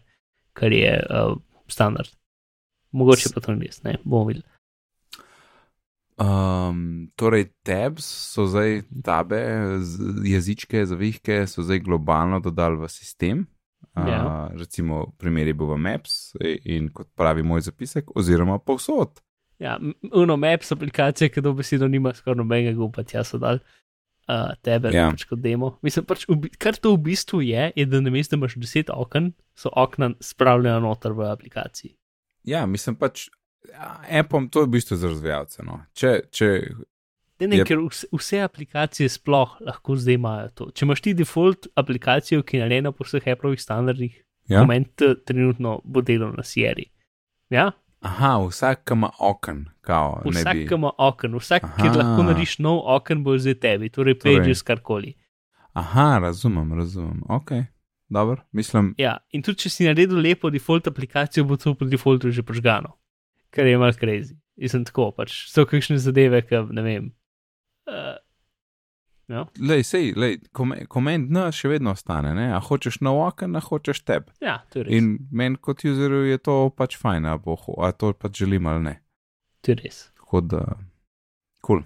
kar je uh, standard. Mogoče pa to ni res, ne, bomo videli. Um, torej, tabs so zdaj tabe, jezičke, zavihke so zdaj globalno dodali v sistem. Uh, Ja. Recimo, primer je bil v Maps i- in kot pravi moj zapisek, oziroma povsod. Ja, Uno Maps aplikacija, ki dobesedno nima skoraj nobenega gumba, tja so dal. Uh, tebe Ja. ja. pač kot demo. Mislim, pač, kar to v bistvu je, je, da namesto da imaš deset oken, so okna spravljena noter v aplikaciji. Ja, mislim pač, ja, Apple to je v bistvu za razvijalce. No. Če, če, Ne, ne, Yep. ker vse, vse aplikacije sploh lahko zdaj imajo to. Če imaš ti default aplikacijo, ki je narejena po vseh Appleovih standardih, ja? moment trenutno bo delo na Sierra. Ja? Aha, vsak ima okn, kao, Vsak, bi. ima okno, vsak, Aha. lahko narediš nov okno, bo zdaj tebi, torej Torej. pages karkoli. Aha, razumem, razumem. Ok, dobro, mislim, Ja, in tudi če si naredil lepo default aplikacijo, bo to po defaultu že požgano, kar je malce crazy. In sem tako, pač so kakšne zadeve, ki ne vem. Uh, no? lej, sej, lej, koment N še vedno ostane, ne? a hočeš nov okn, a hočeš teb. Ja, to je res. In meni kot userju je to pač fajn, a, bo, a to pač želim ali ne. To je res. Tako da, kul. Cool.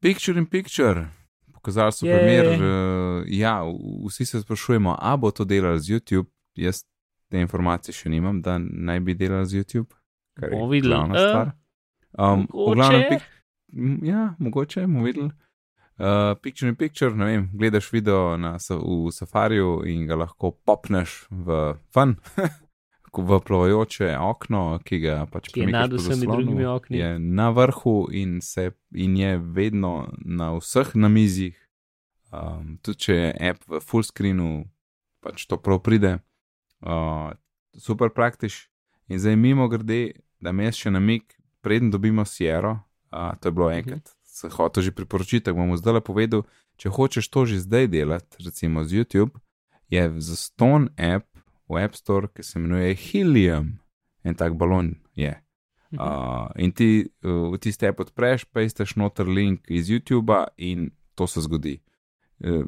Picture in picture. Pokazali so Jej. primer, uh, ja, vsi se sprašujemo, a bo to delal z YouTube. Jaz te informacije še nimam, da naj bi delal z YouTube, kar je Bomo videli. glavna Eh, stvar. Um, mogoče. glavnem, pic, m, ja, mogoče bomo videli. Uh, picture in picture, ne vem, gledaš video na, v safariju in ga lahko popneš v fun, v plavajoče okno, ki ga pač Ki je nad vsemi drugimi okni. Je na vrhu in, se, in je vedno na vseh namizjih. Um, tudi če je app v full screenu, pač to prav pride. Uh, super praktiš. In zdaj mimo grede, da me še namik, preden dobimo Sierra, uh, to je bilo enkrat, uh -huh. se hoče že priporočiti, bom zdaj le povedal, če hočeš to že zdaj delati, recimo z YouTube, je za Stone app v App Store, ki se imenuje Helium, en tak balon je. Uh, in ti uh, v tisti app odpreš, pa istaš noter link iz YouTube in to se zgodi. Uh,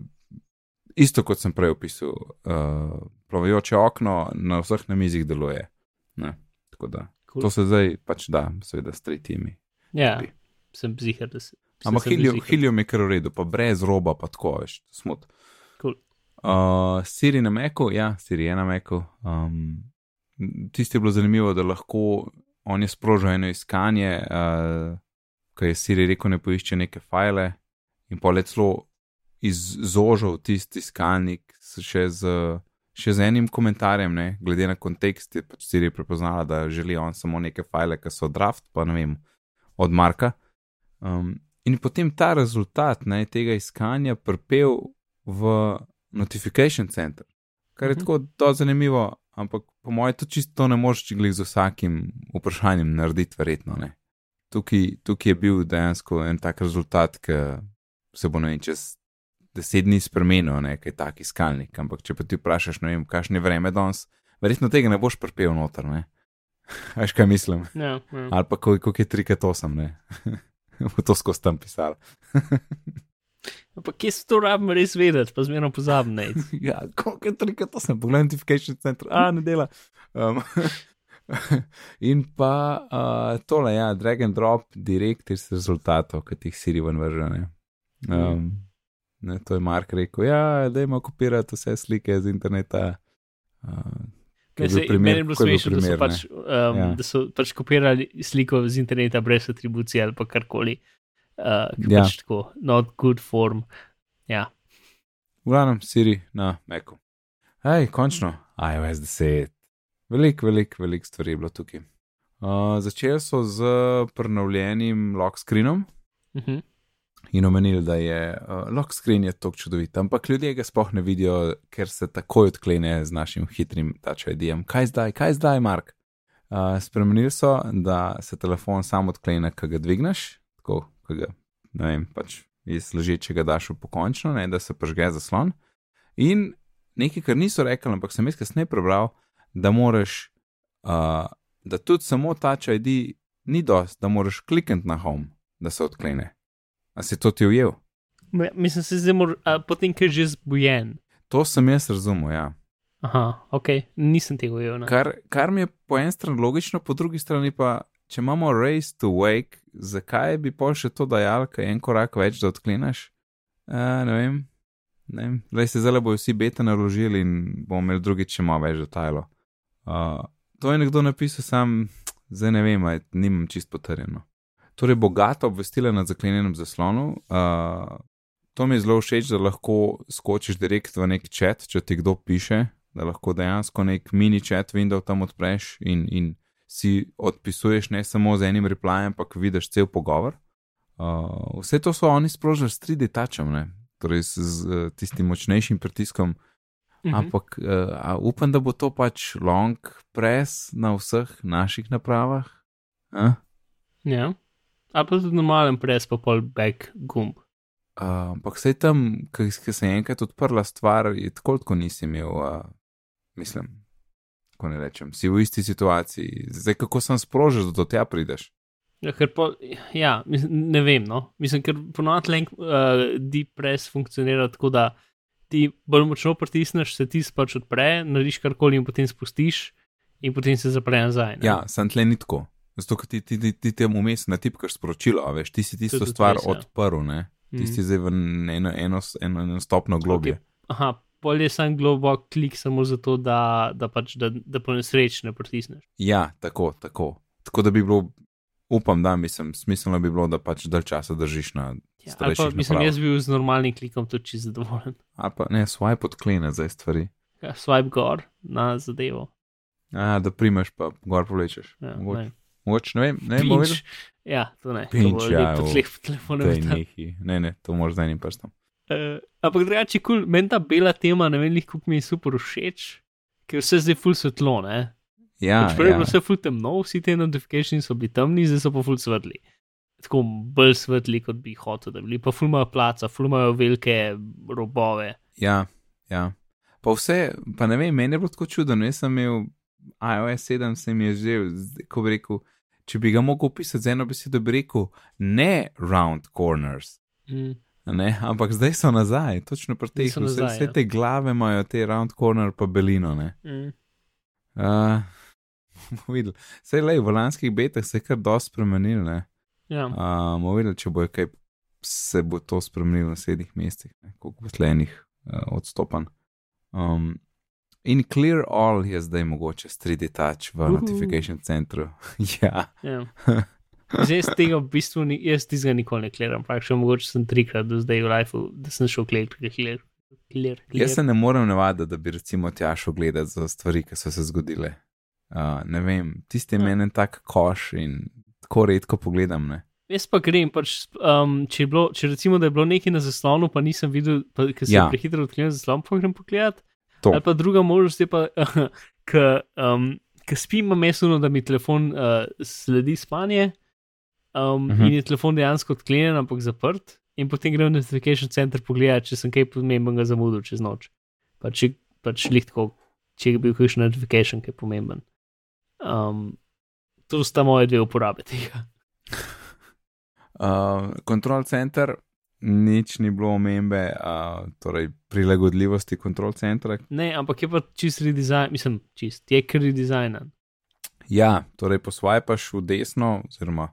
isto kot sem prej opisal, uh, plavajoče okno na vseh namizih deluje. Ne, tako da. Cool. To se zdaj pač da, seveda, s tretjimi. Ja, bi. sem zihar, da se. Ampak helium je kar v redu, pa brez roba, pa tako veš, smut. Cool. Uh, Siri na Meku, ja, Siri je na Meku. Um, tisti je bilo zanimivo, da lahko on je sprožil eno iskanje, uh, ki je Siri rekel, ne poišče neke file in pa le celo izzožil tisti iskalnik še z, še z enim komentarjem, ne, glede na kontekst, je pač Siri prepoznala, da želi on samo neke file, ki so draft, pa ne vem, od Marka. Um, in potem ta rezultat ne, tega iskanja prepel v Notification Center, kar je -hmm. tako zanimivo, ampak po mojem, to čisto ne moreš čiglih z vsakim vprašanjem narediti, verjetno ne. Tukaj, tukaj je bil dejansko en tak rezultat, ki se bo ne vem, čez deset dni spremenil, nekaj tak iskalnik. Ampak če pa ti vprašaš, ne vem, kakšno je vreme danes, verjetno tega ne boš prepel noter, ne. Veš, kaj mislim? Ja, ja. Ali pa koliko je 3-8, ne. Bo to skozi tam pisal. Pa kje se to rabim res vedeti, pa zmerno pozabim. ja, koliko je trika, to sem pogledal, notification center, a ne dela. Um, in pa uh, tole, ja, drag and drop, direkt iz rezultatov, ki jih Siri ven vrže. Um, ne, to je Mark rekel, ja, da ima kopirati vse slike z interneta. Uh, Meni je bilo smešno, da, pač, um, ja. da so pač kopirali sliko z interneta brez atribucije ali karkoli uh, ja. pač tako, not good form. Ja. V glavnem, Siri na Meku. Hej, končno, iOS 10. Veliko, veliko, veliko stvari je bilo tukaj. Uh, začeli so z prenovljenim lock screenom uh mhm. -huh. In omenili, da je uh, lock screen je tako čudovit, ampak ljudje ga sploh ne vidijo, ker se takoj odklene z našim hitrim touch ID-jem. Kaj zdaj, kaj zdaj, Mark? Uh, spremenili so, da se telefon sam odklene, ko ga dvigneš, tako ki ga, ne vem, pač iz ležečega daš v pokončno, ne, da se pažge zaslon. In nekaj, kar niso rekli, ampak sem jaz kasneje prebral, da moraš, uh, da tudi samo ta ID ni dost, da moraš klikniti na home, da se odklene. A si to ti ujel? Mislim, se zdaj mora, potem, ker je že zbujen. To sem jaz razumel, ja. Aha, ok, nisem tega ujel. Kar, kar mi je po eni strani logično, po drugi strani pa če imamo race to wake, zakaj bi pol še to dajal, kaj en korak več, da odkleneš? Uh, ne vem, ne vem. Zdaj se zelo bojo vsi beta naložili in bomo imeli drugič še malo več detajlov. Uh, to je nekdo napisal sam, zdaj ne vem, nimam čist potrjeno. Torej, bogato obvestila na zaklenjenem zaslonu. Uh, to mi je zelo všeč, da lahko skočiš direkt v nek chat, če ti kdo piše, da lahko dejansko nek mini chat window tam odpreš in, in si odpisuješ ne samo z enim replajem, ampak vidiš cel pogovor. Uh, vse to so oni sprožili s 3D tačem, torej z, z tistim močnejšim pritiskom. Uh mhm. Ampak uh, upam, da bo to pač long press na vseh naših napravah. Uh? Ja, ali pa tudi normalen press, pa pol back gumb. Uh, ampak vse tam, ki se je enkrat odprla stvar, je tako, kot nisi imel, uh, mislim, kako ne rečem, si v isti situaciji. Zdaj, kako sem sprožil, da do tega prideš? Ja, po, ja mislim, ne vem. No. Mislim, ker ponovadi uh, deep press funkcionira tako, da ti bolj močno pritisneš, se ti pač odpre, narediš karkoli in potem spustiš, in potem se zapre nazaj. Ne. Ja, sem tle nitko. Zato, ker ti, ti, ti, ti tem vmes na tipkaš sporočilo, veš, ti si tisto stvar res, ja. odprl, ne? ti mm. si zdaj v eno, eno, eno, eno stopno globje. Okay. Aha, bolje sem globok klik samo zato, da, da, pač, da, da po nesreči ne pritisneš. Ja, tako, tako. Tako da bi bilo, upam, da mislim, smiselno bi bilo, da pač dalj časa držiš na. Ja, pa, mislim, jaz bi bil z normalnim klikom tudi zadovoljen. Ali pa ne, swipe odklene za stvari. Ja, swipe gor na zadevo. A, da primeš, pa gor povlečeš. Ja, Moč, ne vem, ne vem. Ja, to ne. Pinč, to ja, telefone. Ne, ne, to moraš z enim prstom. Uh, ampak drugače, cool, meni ta bela tema, ne vem, kako mi je super všeč, ker vse zdaj full svetlo, ne? Ja, pač prej je ja. bilo vse full temno, vsi te notifikacije so bili temni, zdaj so pa full svetli. Tako bolj svetli, kot bi hotel, da bi bili. Pa full imajo placa, full imajo velike robove. Ja, ja. Pa vse, pa ne vem, meni je bilo tako čudno. Jaz sem imel iOS 7, se mi je že, ko bi rekel, če bi ga mogel opisati z eno besedo, bi rekel ne round corners. Mm. Ne, ampak zdaj so nazaj, točno pri teh, vse, nazaj, vse ja. te glave imajo, te round corner pa belino. Ne. Mm. Uh, videl. Sej le, v lanskih betah se je kar dosti spremenil. Ne. Ja. Uh, bomo videli, če bo kaj se bo to spremenilo v naslednjih mestih, ne, koliko bo tlenih uh, odstopanj. Um, in Clear All je zdaj mogoče s 3D touch v Uhu. notification centru. ja, Ja. Zdaj jaz tega v bistvu ni, jaz tizga nikoli ne kleram, praktično mogoče sem trikrat do zdaj v lifeu, da sem šel kler, kler, kler. jaz se ne morem navaditi, da bi recimo tja šel gledati za stvari, ki so se zgodile. Uh, ne vem, tisti je Ja. meni tak koš in tako redko pogledam. Ne. Jaz pa grem, pač, um, če, bilo, če recimo, da je bilo nekaj na zaslonu, pa nisem videl, ker sem ja. prehitro odklenil zaslon, pa grem pogledat. To. Ali pa druga možnost je pa, ker um, ke spim, imam mesuno, da mi telefon uh, sledi spanje um, uh Mhm. -huh. in je telefon dejansko odklenjen, ampak zaprt. In potem grem v notification center pogledat, če sem kaj pomembenega zamudil čez noč. Pa če pač lihtko, če je bil kakšen notification, ki je pomemben. Um, to sta moje dve uporabe tega. Uh, Control center, nič ni bilo omembe, uh, torej prilagodljivosti kontrol centra. Ne, ampak je pa čist redizajn, mislim, čist, je kar redizajnan. Ja, torej posvajpaš v desno, oziroma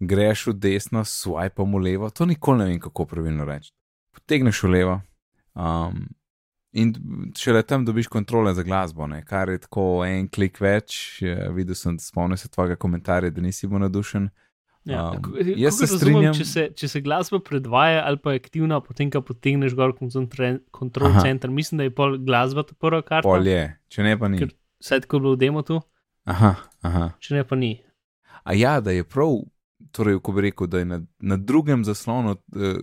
greš v desno, swipam v levo. To nikoli ne vem, kako pravilno reči. Potegneš v levo. Um, In šele tam dobiš kontrole za glasbo, ne? kar je tako en klik več. Videl sem, spomnim se tvojega komentarja, da nisi bil nadušen. Ja, Um, jaz se razumem, strinjam- Če se, če se glasba predvaja ali pa je aktivna, potem ko potegneš gor kontrol Aha. center, mislim, da je pol glasba ta prva karta. Pol je, če ne pa ni. Ker- Vsaj tako je bilo v demo tu, Aha, aha. če ne pa ni. A ja, da je prav, torej, ko bi rekel, da je na, na drugem zaslonu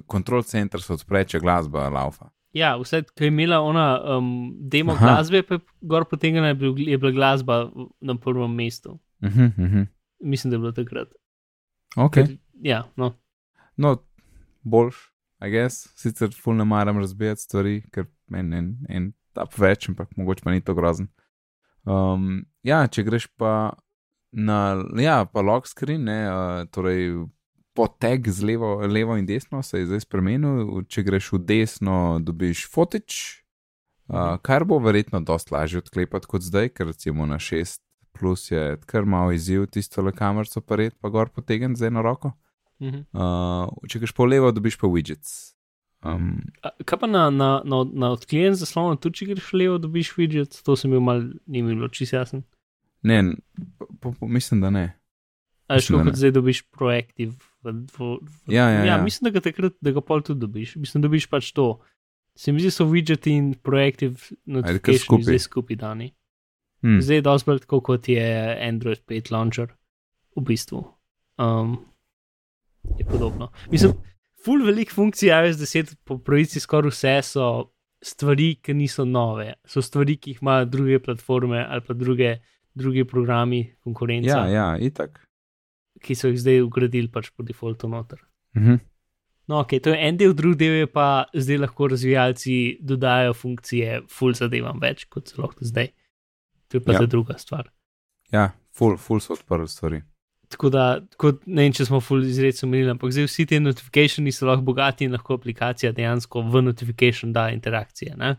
kontrol center se odpre, če glasba laufa. Ja, vse, ki je imela ona um, demo Aha. Glasbe, pa je gor potegnjena, je, bil, je bila glasba na prvem mestu. Uh -huh, uh -huh. Mislim, da je bilo takrat. Okay. Ker, ja, no. No, boljš, a gess, sicer ful ne maram razbijati stvari, ker en, en, en tap več, ampak mogoče pa ni to grozen. Um, ja, če greš pa na, ja, pa lock screen, ne, uh, torej poteg z levo, levo in desno se je zdaj spremenil, če greš v desno, dobiš fotič, uh, kar bo verjetno dosti lažje odklepati kot zdaj, ker recimo na 6 plus je kar malo izziv tisto le kamerco pa red pa gor potegn z eno roko. Mhm. Uh, če greš po levo, dobiš pa widgets. Um, A, Kaj pa na, na, na, na odklenjen zaslon, tudi če greš levo, dobiš widget, to sem bil mal, ni mi bilo čisto jasen. ne, n- po, po, mislim, da ne. A je Mislim, šlo da kot zdaj dobiš proactive. V, v, v, Ja, ja, ja. mislim, da ga takrat, da ga pol tudi dobiš. Mislim, da dobiš pač to. Se mi zdi, so widgeti in proactive notification skupaj? zdaj skupaj dani. Hm. Zdaj je dosti bolj tako, kot je Android 5 launcher, v bistvu. Um, je podobno. Mislim, full velik funkcij iOS 10, po pravici skoraj vse so stvari, ki niso nove. So stvari, ki jih imajo druge platforme ali pa druge, druge programi, konkurenca, Ja, ja, itak. ki so jih zdaj ugradili pač po defaultu noter. Mhm. No, ok, to je en del, drugi del je pa zdaj lahko razvijalci dodajajo funkcije, full zadevam več kot so lahko zdaj. To je pa Ja. ja. druga stvar. Ja, full, full so odprli stvari. Tako da, kot, ne vem, če smo full izredno omenili, ampak zdaj vsi ti notifikationi so lahko bogati in lahko aplikacija dejansko v notification da interakcije. Ne?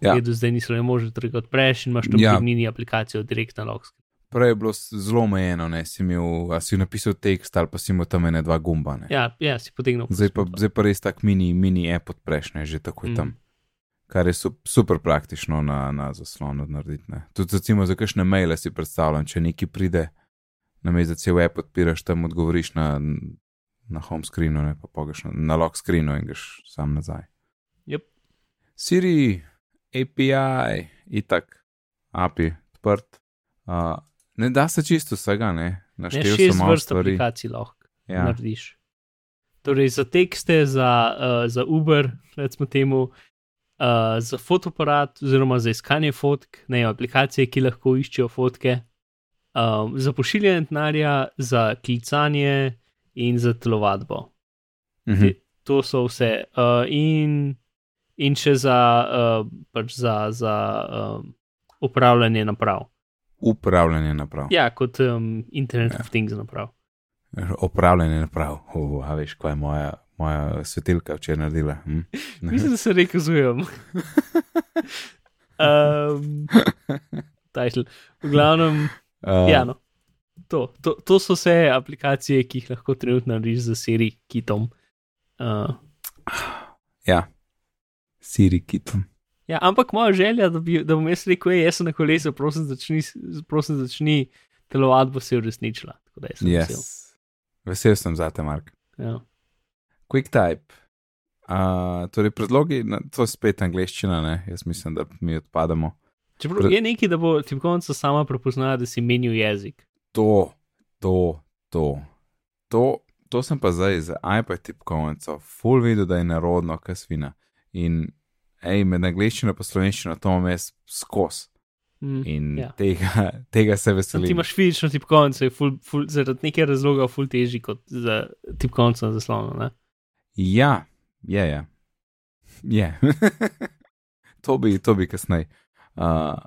Ja. Je do zdaj niso le možno, da ga odpreš in imaš tam Ja. mini aplikacijo direktno na lock. Prej je bilo zelo omejeno, ne si, imel, a si napisal tekst ali pa si imel tam ene dva gumba. Ne. Ja, ja, si potegnil. Zdaj, pa, zdaj pa res tak mini, mini app odpreš, ne, že tako je Mm. tam. Kar je su, super praktično na, na zaslonu narediti. Ne. Tudi recimo za kakšne maile si predstavljam, če neki pride, na mestu, da cel app odpiraš, tam odgovoriš na, na home screenu, ne, pa pogaš na, na lock screenu in greš sam nazaj. Yep. Siri, API, itak, API, odprt. Uh, ne da se čisto vsega, ne. Ne, Naštel sem šest malo vrst stvari. aplikacij lahko. Ja. narediš. Torej, za tekste, za, uh, za Uber, recimo temu, uh, za fotoaparat, oziroma za iskanje fotk, ne aplikacije, ki lahko iščejo fotke, um, za pošiljanje denarja, za klicanje in za telovadbo. Mhm. To so vse. Uh, in, in še za, uh, pač za, za um, upravljanje naprav. Upravljanje naprav. Ja, kot um, Internet Ja. of Things naprav. Upravljanje naprav. Uh, a veš, kaj je moja, moja svetilka včeraj naredila. Hm? Mislim, da se rekazujem. um, title. V glavnem, Uh, ja, no. to, to, to so vse aplikacije, ki jih lahko trenutno narediš za Siri, Kitom. Uh, ja. Siri kitom. ja, ampak moja želja, da, bi, da bom jaz rekel, "Ej, jaz sem na kolesu, prosim, začni, prosim, začni telovadbo, se je uresničila. Sem vesel. Yes. Vesel sem za te, Mark. Ja. Quick type. Uh, torej, predlogi, na, to je spet angliščina, ne? jaz mislim, da mi odpadamo. Čeprav Pre- je nekaj, da bo tipkovnica sama prepoznala, da si menil jezik. To, to, to, to, to sem pa zdaj za iPad tipkovnico, full videl, da je narodno, kaj svina. In, hej, med angliščino in slovenščino to imam jaz skos. Mm. In ja. tega, tega se Sam veselim. ti imaš fizično tipkovnico, je ful, ful, zaradi nekaj razloga ful težji kot za tipkovnico na zaslonu. Ne? Ja, je, je. je. to bi, to bi kasneje. Uh,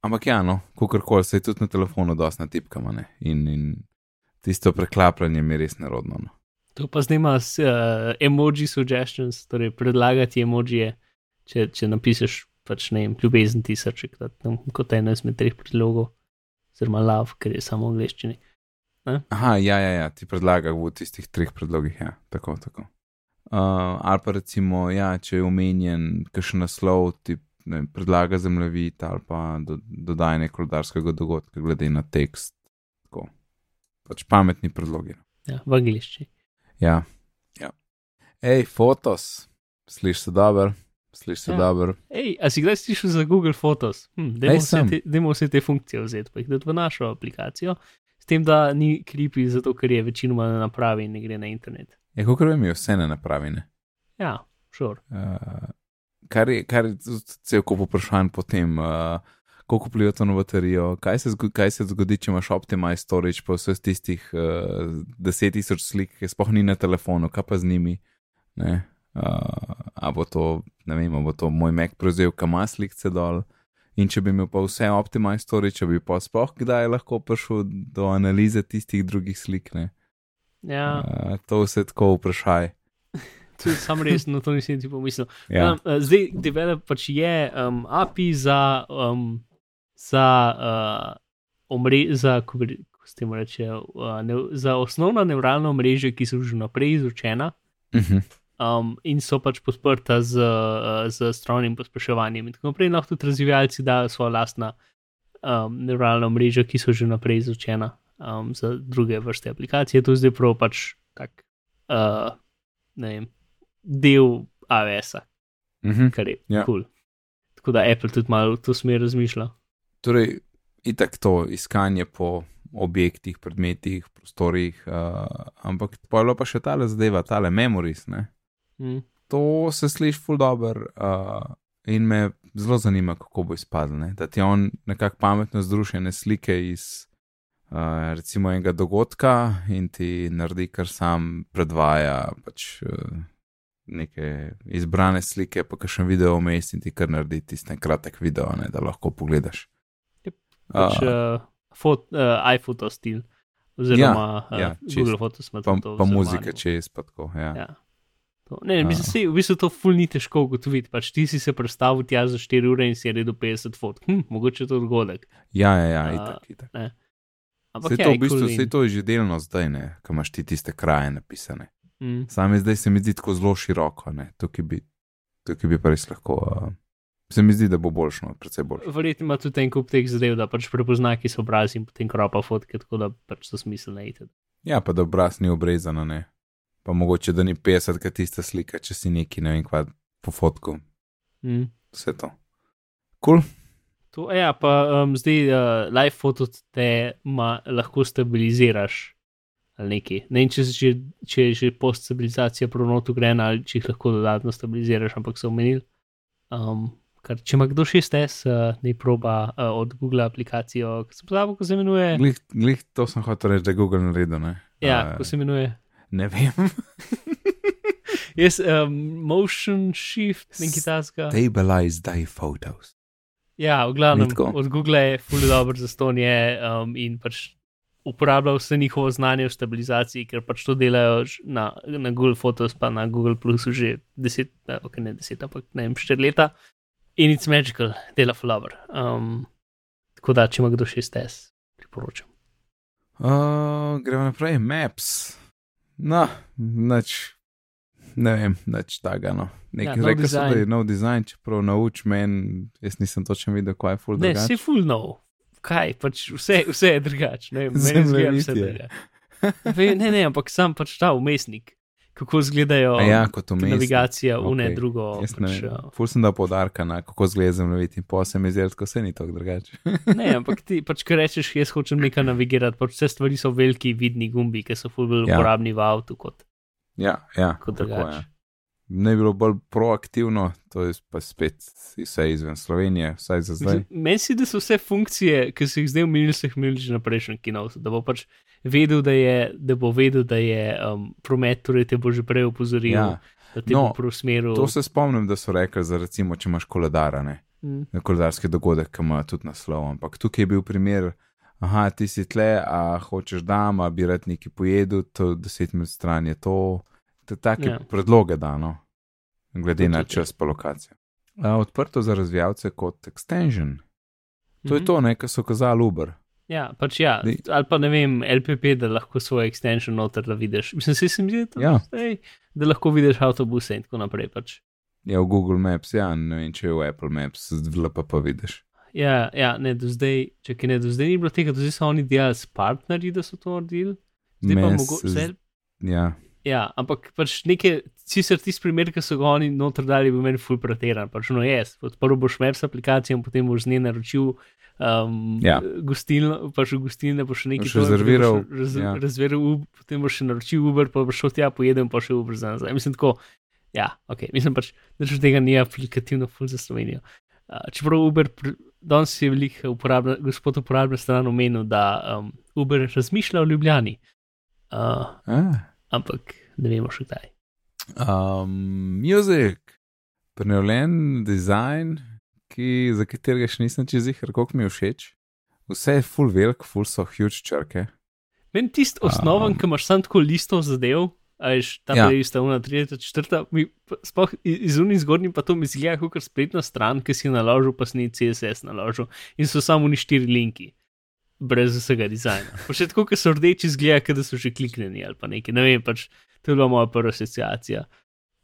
ampak ja, no, kakorkoli se je tudi na telefonu dosti natipkama ne? in, in tisto preklapljanje mi je res nerodno. No. To pa snima s uh, emoji suggestions, torej predlagati emojije, če, če napišeš pač ne vem, ljubezen ti srček, da tam kot eno izmed treh predlogov, oziroma love, ker je samo v angleščini. Aha, ja, ja, ja, ti predlaga v tistih treh predlogih, ja, tako, tako. Uh, ali pa recimo, ja, če je omenjen kakšen naslov, ti ne, predlaga zemljevid ali pa do, dodajanje koledarskega dogodka glede na tekst. Tako. Pač pametni predlogi. no. Ja, v angleščini. Ja, ja. Hej, fotos, slišiš se dobro, slišiš se Ja. dobro. Ej, a si kdaj slišal za Google Photos? Hm, dajmo, Ej, vse te, dajmo vse te funkcije vzeti, pa jih dati v našo aplikacijo, s tem, da ni kripi, zato ker je večinoma na napravi in ne gre na internet. Je kot vem, vse ne napravine. Ja, šur. Uh, kar je, kar je cel kup vprašanj potem, uh, koliko vpliva to na baterijo, kaj se, zgo- kaj se zgodi, če imaš optimize storage pa vseh tistih uh, 10.000 slik, ki sploh ni na telefonu, kaj pa z njimi. Ne? Uh, a bo to, ne vem, bo to moj Mac prevzel, kam ima slikce dol. In če bi imel pa vse optimize storage, bi pa sploh kdaj lahko prišel do analize tistih drugih slik, ne? Ja, Uh, to vse tako vprašaj. tudi sam res na to nisem ti pomislil. Ja. Um, uh, zdaj, develop pač je um, API za, um, za, uh, omre, za, kako se temu reče, uh, ne, za osnovna nevralna omrežja, ki so že vnaprej izučena. Uh -huh. um, in so pač podprta z, z strojnim pospeševanjem. In tako naprej lahko tudi razvijalci dajo svoja lastna um, neuralna mreža, ki so že naprej izučena um, za druge vrste aplikacije. To je zdaj prav pač tak, uh, ne vem, del AWS-a, Uh -huh. kar je Ja. kul. Cool. Tako da Apple tudi malo v to smer razmišlja. Torej, itak to iskanje po objektih, predmetih, prostorih, uh, ampak pojlo pa še tale zadeva, tale memories. Ne? Mm. To se sliši ful dobr uh, in me zelo zanima, kako bo izpadlo. Ne? Da ti on nekako pametno združene slike iz uh, recimo enega dogodka in ti naredi, kar sam predvaja. Pač, uh, Neke izbrane slike, pa še video vmes in ti kar naredi tisti kratek video, ne, da lahko pogledaš. Jep. Pač, Uh, uh, fot, uh, iPhoto stil, oziroma ja, ja, uh. Google Photos ima pa, to. pa muzika, če je spadko. Ja. Ja. To, ne, mislim, A. sej, v bistvu to ful ni težko ugotoviti. Pač ti si se predstavil tja za 4 ure in si je redel 50 fotk. Hm, mogoče to dogodek. ja, ja, ja itak, itak. Ampak Sej ja, to, je v bistvu, cool sej to je že delno zdaj, ne, ko imaš ti tiste kraje napisane. Mm, Same zdaj se mi zdi tako zelo široko, ne, tukaj bi, tukaj bi pa res lahko. Uh, se mi zdi, da bo boljšno, predvsej boljše. Verjetno ima tudi en kup teh zadev, da pač prepozna, ki so obrazi in potem kropa fotke, tako da pač so smiselne. iti. Ja, pa da obraz ni obrezan, ne. Pa mogoče, da ni 50, kaj tista slika, če si neki, ne vem, kva po fotku. Mm. Vse to. Kul. Cool. To, ja, pa um, zdaj uh, live foto te ma, lahko stabiliziraš ali nekaj. Ne vem, če, že, če je že post-stabilizacija pronot ugrajena ali če jih lahko dodatno stabiliziraš, ampak so omenili. Um, kar, če ima kdo 6S, uh, ne proba uh, od Google aplikacijo, ki se pozabi, kako se imenuje. Glih, glih to sem hotel reči, da je Google naredil. Ne, Ja, Uh, kako se imenuje. ne vem. Jaz, um, motion shift, nekaj tasga. Stabilize thy photos. Ja, v glavnem, od Google je fully dobro za stonje um, in pač uporablja vse njihovo znanje v stabilizaciji, ker pač to delajo na, na Google Photos, pa na Google Plusu že deset, ok, ne deset, ampak ne vem, štiri leta. In it's magical, dela flower. Um, tako da, če ima kdo 6S, priporočam. Uh, gremo naprej, maps. No, nič, ne vem, nič takega. No. Nek, Ja, ja, nov Rekel so, da je nov dizajn, čeprav nauč meni, jaz nisem točno videl, kaj je full Ne, drugače. si full nov. Kaj, pač vse, vse je drugače. Ne, vem, meni izgleda vse je. drugače. Ne, ne, ampak sam pač ta umestnik, kako izgledajo A Ja, navigacija, une Okej. drugo. Jaz ne Pač, vem. uh, Ful sem dal podarka na kako zgleda zemljevid in pa se mi zdi, da se ni tako drugače. Ne, ampak ti pač, ker rečeš, jaz hočem nekaj navigirati, pač vse stvari so veliki, vidni gumbi, ki so ful bolj Ja. uporabni v avtu kot, ja, ja, kot tako je. drugače. Ne bi bilo bolj proaktivno, to je pa spet vse izven Slovenije, vsaj za zdaj. Meni se da so vse funkcije, ki so jih zdaj omenili, so jih imeli že na prejšnjem kinosu, da bo pač vedel, da, je, da bo vedel, da je um, promet, torej te bo že prej opozoril, Ja, ja. da te No, bo preusmeril. to se spomnim, da so rekli, za recimo, če imaš koledara, ne. Mm. koledarski dogodek, ki ima tudi naslov. Ampak tukaj je bil primer, aha, ti si tle, a hočeš dam, a bi rad nekaj pojedel, to deset minut stran je to. To take Ja. ja. predloge dano, glede To na tudi. čas pa lokacijo. Odprto za razvijalce kot extension. To je Mhm. to, ne, kar so kazali Uber. Ja, pač ja, Di- ali pa ne vem, LPP, da lahko svoj extension noter da vidiš. Mislim, se sem videl, Ja. zdaj, da lahko vidiš avtobuse in tako naprej. Pač. Je v Google Maps, ja, ne vem, če je v Apple Maps, v LPP pa vidiš. Ja, ja, ne, do zdaj, če ne, do zdaj ni bilo tega, do zdaj so oni delali s partnerji, da so to naredili. Zdaj pa Meni mogoče. Ja, Ja, ampak pač nekaj, sicer tisti primer, ki so ga oni noter dali, je bil meni ful preteran. Pač no, jaz, odprl boš Maps aplikacijo in potem boš z nje naročil um, Ja. gostilno, pač v gostilne boš še nekaj potem rezerviral, Raz, ja. Rezerviral, potem boš še naročil Uber, pa boš šel tja, pojedel in pa še Uber za nazaj. Mislim tako, ja, ok, mislim pač, da že tega ni aplikativno ful za Slovenijo. Uh, čeprav Uber, danes je velik uporabna, gospod uporabna stran omenil, da um, Uber razmišlja o Ljubljani. Uh, ah. Ampak ne vemo še kdaj. Um, music, prenovljen dizajn, ki, za katerega še nisem čez jih, koliko mi je všeč. Vse je full velik, full so huge črke. Meni tisti osnoven, Um, ki imaš samo tako listo zadev, a veš, ta Ja. ja. lista, una 34, mi, sploh i- iz unih zgornjih pa to mi zgleda kot spletna stran, ki si jo naložil, pa si ni CSS naložil in so samo ni štiri linki. Brez vsega dizajna. Pa še tako, ker so rdeči, zgleda, kot da so že kliknjeni ali pa nekaj. Ne vem, pač to je bila moja prva asociacija.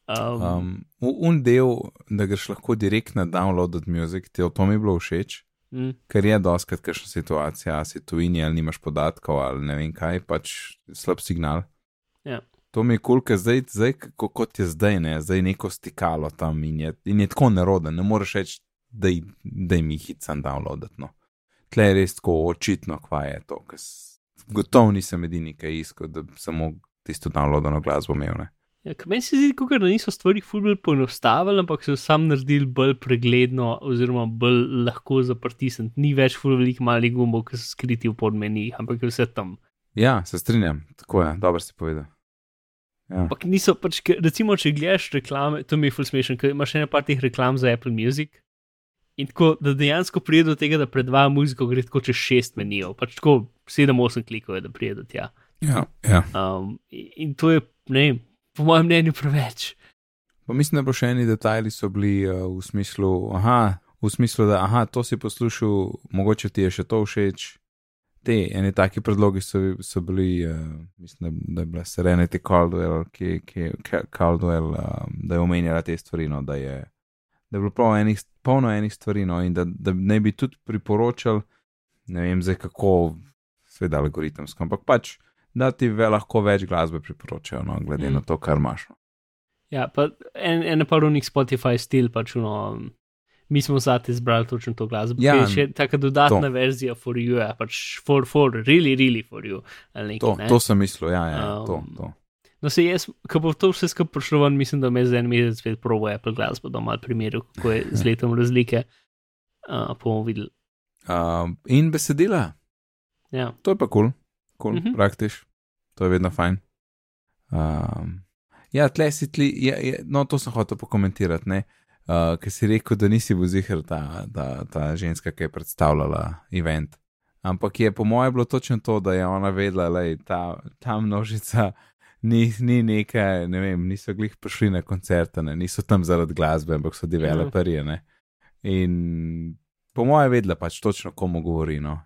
Um, um, un del, da greš lahko direkt na download od music, ti to mi je bilo všeč, mm, ker je doskrat kakšna situacija, a si tujini ali nimaš podatkov ali ne vem kaj, pač slab signal. Ja. To mi je kul, cool, ker zdaj, zdaj ko, kot je zdaj, ne, zdaj neko stikalo tam in je, in je tako neroden, ne moreš reči, da je mi hican downloadat. No. Tle je res tako očitno, kva je to, gotovo nisem edini, ki je iskal, da samo tisto downloadano glasbo imel. Ne. Ja, meni se zdi, kot da niso stvari ful bolj poenostavili, ampak so sam naredili bolj pregledno, oziroma bolj lahko za pritisniti. Ni več ful velik malih gumbov, ki so skriti v podmenijih, ampak je vse tam. Ja, se strinjam, tako je, dobro si povedal. Ja. Ampak niso pač, recimo, če gledaš reklame, to mi je ful smešno, ker imaš ene par teh reklam za Apple Music. In tako, da dejansko pride do tega, da predvaja muziko, gre tako čez šest menijev, pač tako 7-8 klikov je, da pride do tja. Ja, ja. Um, in to je, ne vem, po mojem mnenju preveč. Pa mislim, da bo še eni detajli so bili uh, v smislu, aha, v smislu, da aha, to si poslušal, mogoče ti je še to všeč. Te eni taki predlogi so, so bili, uh, mislim, da, da je bila Serenity Caldwell, ki, ki, Ca- Caldwell um, da je omenjala te stvari, no, da je, da je bilo prav enih, polno enih stvari, no, in da, da ne bi tudi priporočal, ne vem zdaj kako, sveda algoritemsko, ampak pač, da ti ve, lahko več glasbe priporočajo, no, glede Mm. na to, kar imaš. No. Ja, pa en, en parunik Spotify stil, pač uno, mi smo zate izbrali točno to glasbo. Ja, Ja, še taka dodatna to. verzija for you, ja, pač for, for, really, really for you. Nekaj, To, ne? to sem mislil, ja, ja, um, to, to. No, se jaz, ko bo to vse skupaj prišlo ven, mislim, da me za en mesec spet probo Apple glasbo, da malo primerov, kako je z letom razlike. Uh, bomo videli. Uh, in besedila, Ja. to je pa kul, cool. cool, Mhm. praktiš, to je vedno fajn. Um, ja, tle si tli, je, je, no to sem hotel pokomentirati, ne. Uh, ker si rekel, da nisi bil zihar ta, ta, ta ženska, ki je predstavljala event. Ampak je po mojem bilo točno to, da je ona vedela, da ta, ta množica ni, ni nekaj, ne vem, niso glih prišli na koncerte, ne, niso tam zaradi glasbe, ampak so developerji. Ne. In po mojem vedela pač točno, komu govori. No.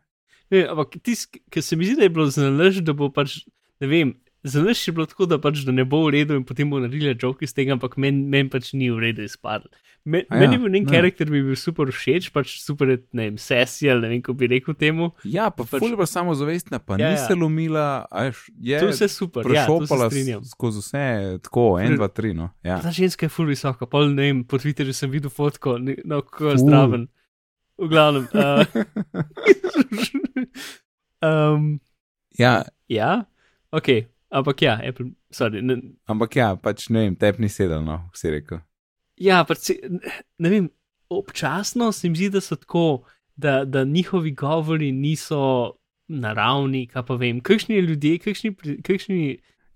Ne, ampak tisti, ki se mi zdi, da je bilo zanalaž, da bo pač, ne vem, zanalaž je bilo tako, da pač da ne bo v redu in potem bo naredila joke iz tega, ampak meni men pač ni v redu izpadlo. Men, ja, meni je bil njen karakter, bi bil super všeč, pač super, ne vem, sesija, ali ne vem, kako bi rekel temu. Ja, pa Pač- fulj pa samozavestna, pa Ja, ja, ja. ni se lomila, je To je vse super, ja, se prešopala strinjam. s- skozi vse, tako, en, dva, tri, no. Ja. Ta ženska je ful visoka, pol ne vem, po Twitterju sem videl fotko, ne- no, kako je zdraven. V glavnem. Uh, um, ja, ja, ok, ampak ja, Apple, sorry, ne, ampak ja, pač ne vem, tep ni sedel, no, si rekel. Ja, pač, se- ne vem, občasno se mi zdi, da so tako, da, da njihovi govori niso naravni, kaj pa vem, kakšni ljudje, kakšni, kakšni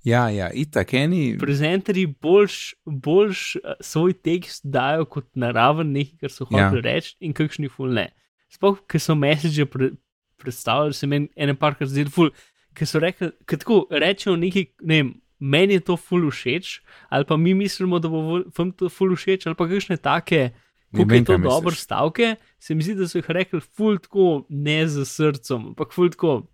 Ja, ja, itak, eni, prezenterji boljš, boljš eh, svoj tekst dajo kot naraven nekaj, kar so Ja. hoteli reči, in kakšni ful ne. Sploh, ker so message pre, predstavljali, se meni ene parkrat zdeli ful, ker so rekli, ker tako rečejo nekaj, ne vem. Meni je to ful všeč, ali pa mi mislimo, da bo vam to ful všeč, ali pa kakšne take, kako je to dobre stavke. Se mi zdi, da so jih rekli ful tako ne z srcem, ampak ful tako.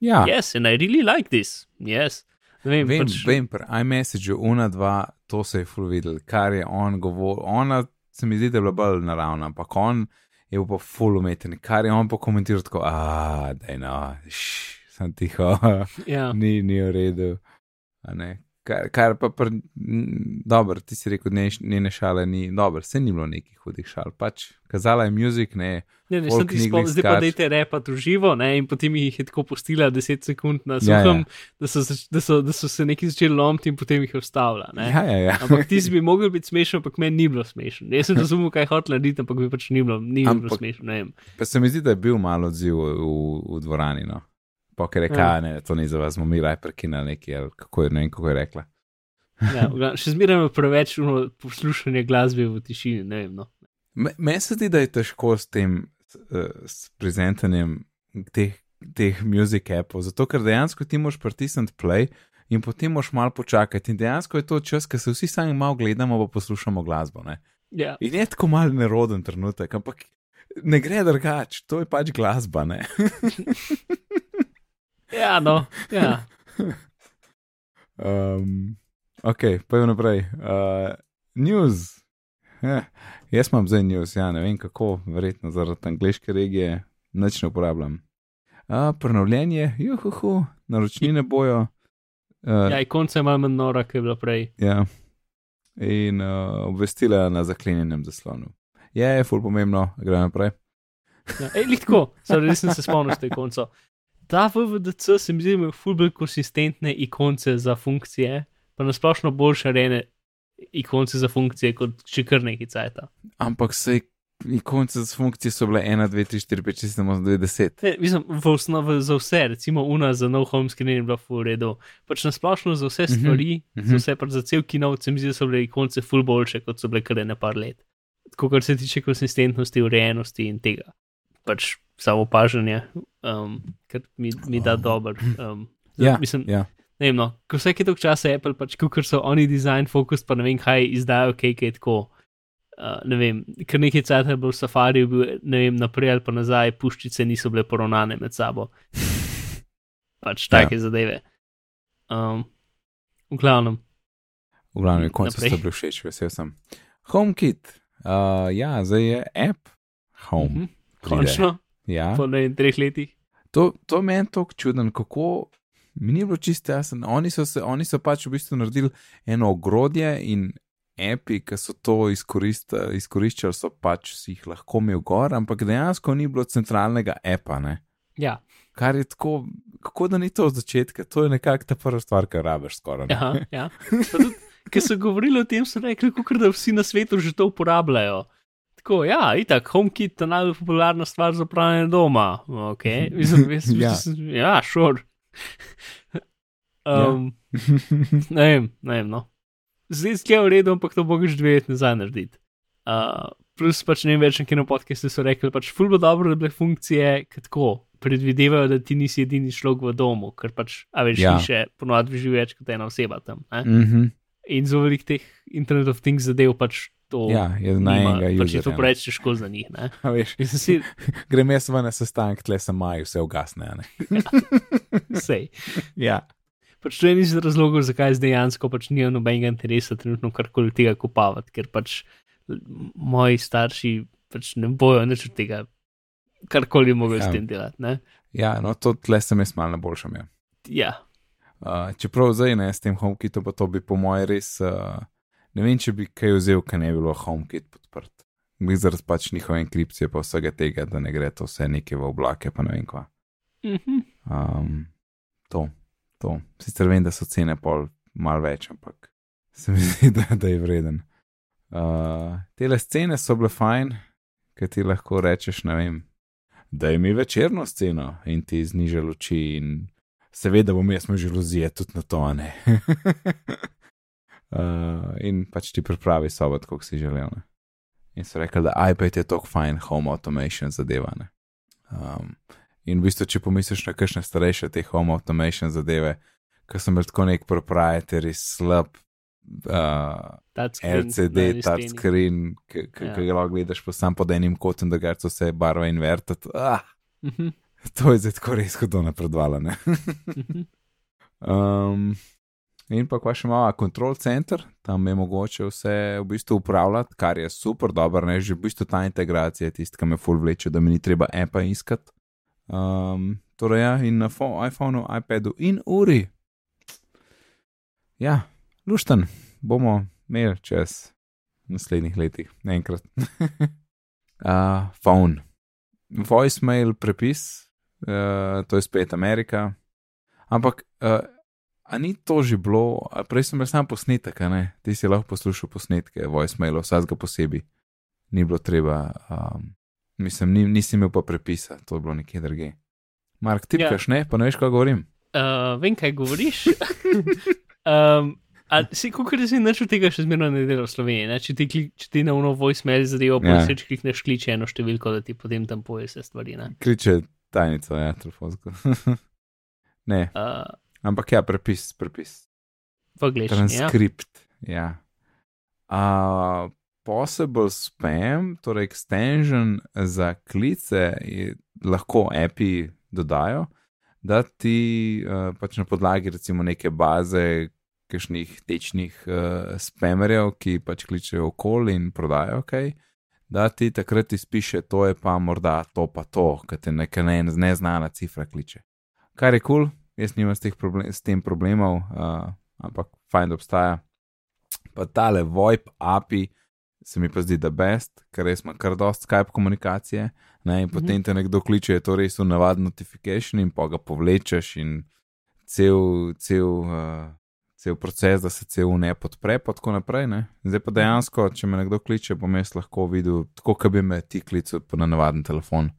ja, Yes, and I really like this. Yes. Vem, vem, pač, vem, pri iMessageu, una dva, to se je ful videl, kar je on govoril, ona se mi zdi, da je bila bolj naravna, ampak on je bil pa ful umeten, kar je on pokomentiral tako, a, da je no, šš, sem tiho. ja. ni, ni v redu. Kar, kar pa, pr, dobro, ti si rekel, ne, njene šale ni, dobro, se ni bilo nekih hudih šal, pač kazala je muzik, ne, Ne, ne, sem ti ni spomnil, zdaj pa dajte repat v živo, ne, in potem jih je tako pustila 10 sekund na Ja, suhem, ja. da, so, da, so, da so se neki začeli lomiti in potem jih je ustavila. Ne. ja, ja, ja. Ampak ti si bi mogel biti smešen, ampak meni ni bilo smešen. Jaz sem razumel, kaj hotel narediti, ampak mi pač ni bilo, ni bilo Ampak- smešno. Ne vem. Pa se mi zdi, da je bil malo odziv v, v, v dvorani, no. Pa ker je Ja. ne, to ni za vas, smo mi raj prekinali neki, ali kako je, ne vem, kako je rekla. Ja, še zmeraj imam preveč ono poslušanja glasbe v tišini, ne vem. No. Me- Meni se zdi, da je težko s tem, s, eh, s prezentanjem teh, teh music appov, zato ker dejansko ti moš pritisniti play in potem moš malo počakati. In dejansko je to čas, ker se vsi sami malo gledamo, pa poslušamo glasbo. Ne? Ja, In je tako mal neroden trenutek, ampak ne gre drugače, to je pač glasba. Ja, no, ja. Um, ok, pojdimo naprej. Uh, news. Eh, jaz imam zdaj news, ja ne vem kako, verjetno zaradi angliške regije, nič ne uporabljam. Uh, prenovljenje, juhu, naročnine bojo. Uh, ja je malo manj nora, kot je bila prej. ja. In uh, obvestila na zaklenjenem zaslonu. Je, je, ful pomembno, gremo naprej. Ja, ej, tako, zdaj sem se spomnil s tem koncem. Ta VVDC se mi zdi, da ima ful bolj konsistentne ikonce za funkcije, pa nasplošno boljše rene ikonce za funkcije kot če kar neki cajta. Ampak se ikonce z funkcije so bile 1, 2, 3, 4, 5, 6, 7, 8, 9, 10. Ne, mislim, v osnovi za vse, recimo una za nov home screen je bila v redu. Pač nasplošno za vse Mhm, stvari, mhm. -hmm. za vse pač za cel kinov, se mi zdi, da so bile ikonce ful boljše, kot so bile kar ne par let. Tako kar se tiče konsistentnosti, urejenosti in tega. Pač samo opažanje, um, kar mi, mi da dober. Um, Ja, mislim, ja. ne vem, no, ko vsake toliko časa Apple, pač, ker so oni design focus, pa ne vem, kaj izdajo, kaj je tako. Uh, ne vem, ker nekaj časa je bil v safariju, bil, ne vem, naprej ali pa nazaj, puščice niso bile poravnane med sabo. Pač take ja. zadeve. Um, v glavnem, V glavnem, konci Naprej. so bili všeč, vesel sem. HomeKit, uh, ja, zdaj je app Home. uh -huh, pride. Končno, Ja. po ne treh letih. To, to meni tako čuden, kako mi ni bilo čisto jasno. Oni so, se, oni so pač v bistvu naredili eno ogrodje in api, ki so to izkoriščali, so pač si jih lahko imel gor, ampak dejansko ni bilo centralnega apa. Ne? Ja, Kar je tako, kako da ni to od začetka, to je nekako ta prva stvar, kar rabiš skoraj. ja. Tudi, Ker so govorili o tem, so rekli, kakor da vsi na svetu že to uporabljajo. Tako, ja, itak, HomeKit je najbolj popularna stvar za upravljanje doma. Okay. Mislim, jaz, Ja. ja, ja šur. Um, ne vem, ne vem. No. Zdaj je v redu, ampak to bo že dve leti nazaj narediti. Uh, plus pač ne vem več, na kino podcastu so rekli, pač ful bo dobro, da bile funkcije, ki tako predvidevajo, da ti nisi edini človek v domu, ker pač, a veš, Ja. ja. še ponovadi živi več kot ena oseba tam. Ne? Mhm. In zelo velik teh Internet of Things zadev pač to. Ja, je na enega pač je to preveč težko za njih. Veš, si, grem jaz ven na sestanek, tle sem maj, vse ugasne. a ne. sej. Ja. Pač to je en izmed razlogov, zakaj dejansko pač nijo nobenega interesa trenutno karkoli tega kupavati, ker pač moji starši pač ne bojo nič od tega, karkoli mogli ja. Ja. s tem delati. Ne? ja, no to tle sem jaz mal na boljšem. Ja. Ja, Uh, čeprav zdaj ne s tem HomeKitom, pa to bi po mojem res. Uh, ne vem, če bi kaj vzel, ker ne bi bilo HomeKit podprt. Bi zaradi pač njihove enkripcije, pa vsega tega, da ne gre to vse neke v oblake, pa ne vem kva. Um, to, to. Sicer vem, da so cene pol mal več, ampak se mi zdi, da, da je vreden. Uh, tele scene so bile fajn, ker ti lahko rečeš, ne vem, da je mi večerno sceno in ti zniža luči in seveda bom jaz imel žaluzije tudi na to, ne. uh, in pač ti pripravi sobo, kot si želel. Ne? In so rekli, da iPad je tako fajn home automation zadeva. Ne? Um, in v bistvu, če pomisliš na kakšne starejše te home automation zadeve, ki so imeli tako nek proprietary slab. Uh, Touchscreen na LCD, touchscreen, ki Ja. ga lahko gledaš pa sam pod enim kotom, da ga vse barve invertati. Ah, Mhm, to je zdaj tako res hudo napredovalo. ne. mhm. Um, in pa kva še malo, control center, tam je mogoče vse v bistvu upravljati, kar je super, dobro, ne že v bistvu ta integracija je tisto, kar me full vleče, da mi ni treba appa iskati. Um, torej, ja, in na iPhonu, iPadu in uri. Ja, lušten bomo imeli čez naslednjih letih, enkrat. uh, phone. Voicemail prepis, uh, to je spet Amerika. Ampak, uh, a ni to že bilo, a prej sem imel sam posnetek, ne? Ti si lahko poslušal posnetke, voicemailov, vsakega posebej. Ni bilo treba, um, mislim, ni, nisi imel pa prepisa, to je bilo nekje druge. Mark, tipkaš, ja. ne, pa ne veš, kaj govorim. Uh, vem, kaj govoriš. um, a si, kako da si nič od tega še zmerno ne dela v Sloveniji? Ne? Če, ti klik, če ti na uno voicemail zadevo, Ja. pa si klikneš kliče eno številko, da ti potem tam poje vse stvari. Ne? Kliče tajnico, ja, telefonsko. ne, Uh, ampak ja, prepis, prepis. v angleščini. Ja? Transkript, ja. Uh, possible spam, torej extension za klice, je, lahko API dodajo, da ti uh, pač na podlagi recimo neke baze, kakšnih tečnih uh, spamerjev, ki pač kličejo okoli in prodajo kaj. Da ti takrat izpiše, to je pa morda to, pa to, ker te neka ne, neznana cifra kliče. Kar je kul, cool, jaz nimam s, problem, s tem problemov, uh, ampak fajn, da obstaja. Pa tale VoIP API se mi pa zdi, da best, ker res ima kar dost Skype komunikacije. Ne, in potem te nekdo kliče, je to res v navaden notification in pa ga povlečeš in cel, cel, uh, cel proces, da se cel ne podpre, pa tako naprej. Ne. Zdaj pa dejansko, če me nekdo kliče, bom jaz lahko videl, tako kot bi me ti klical na navaden telefon.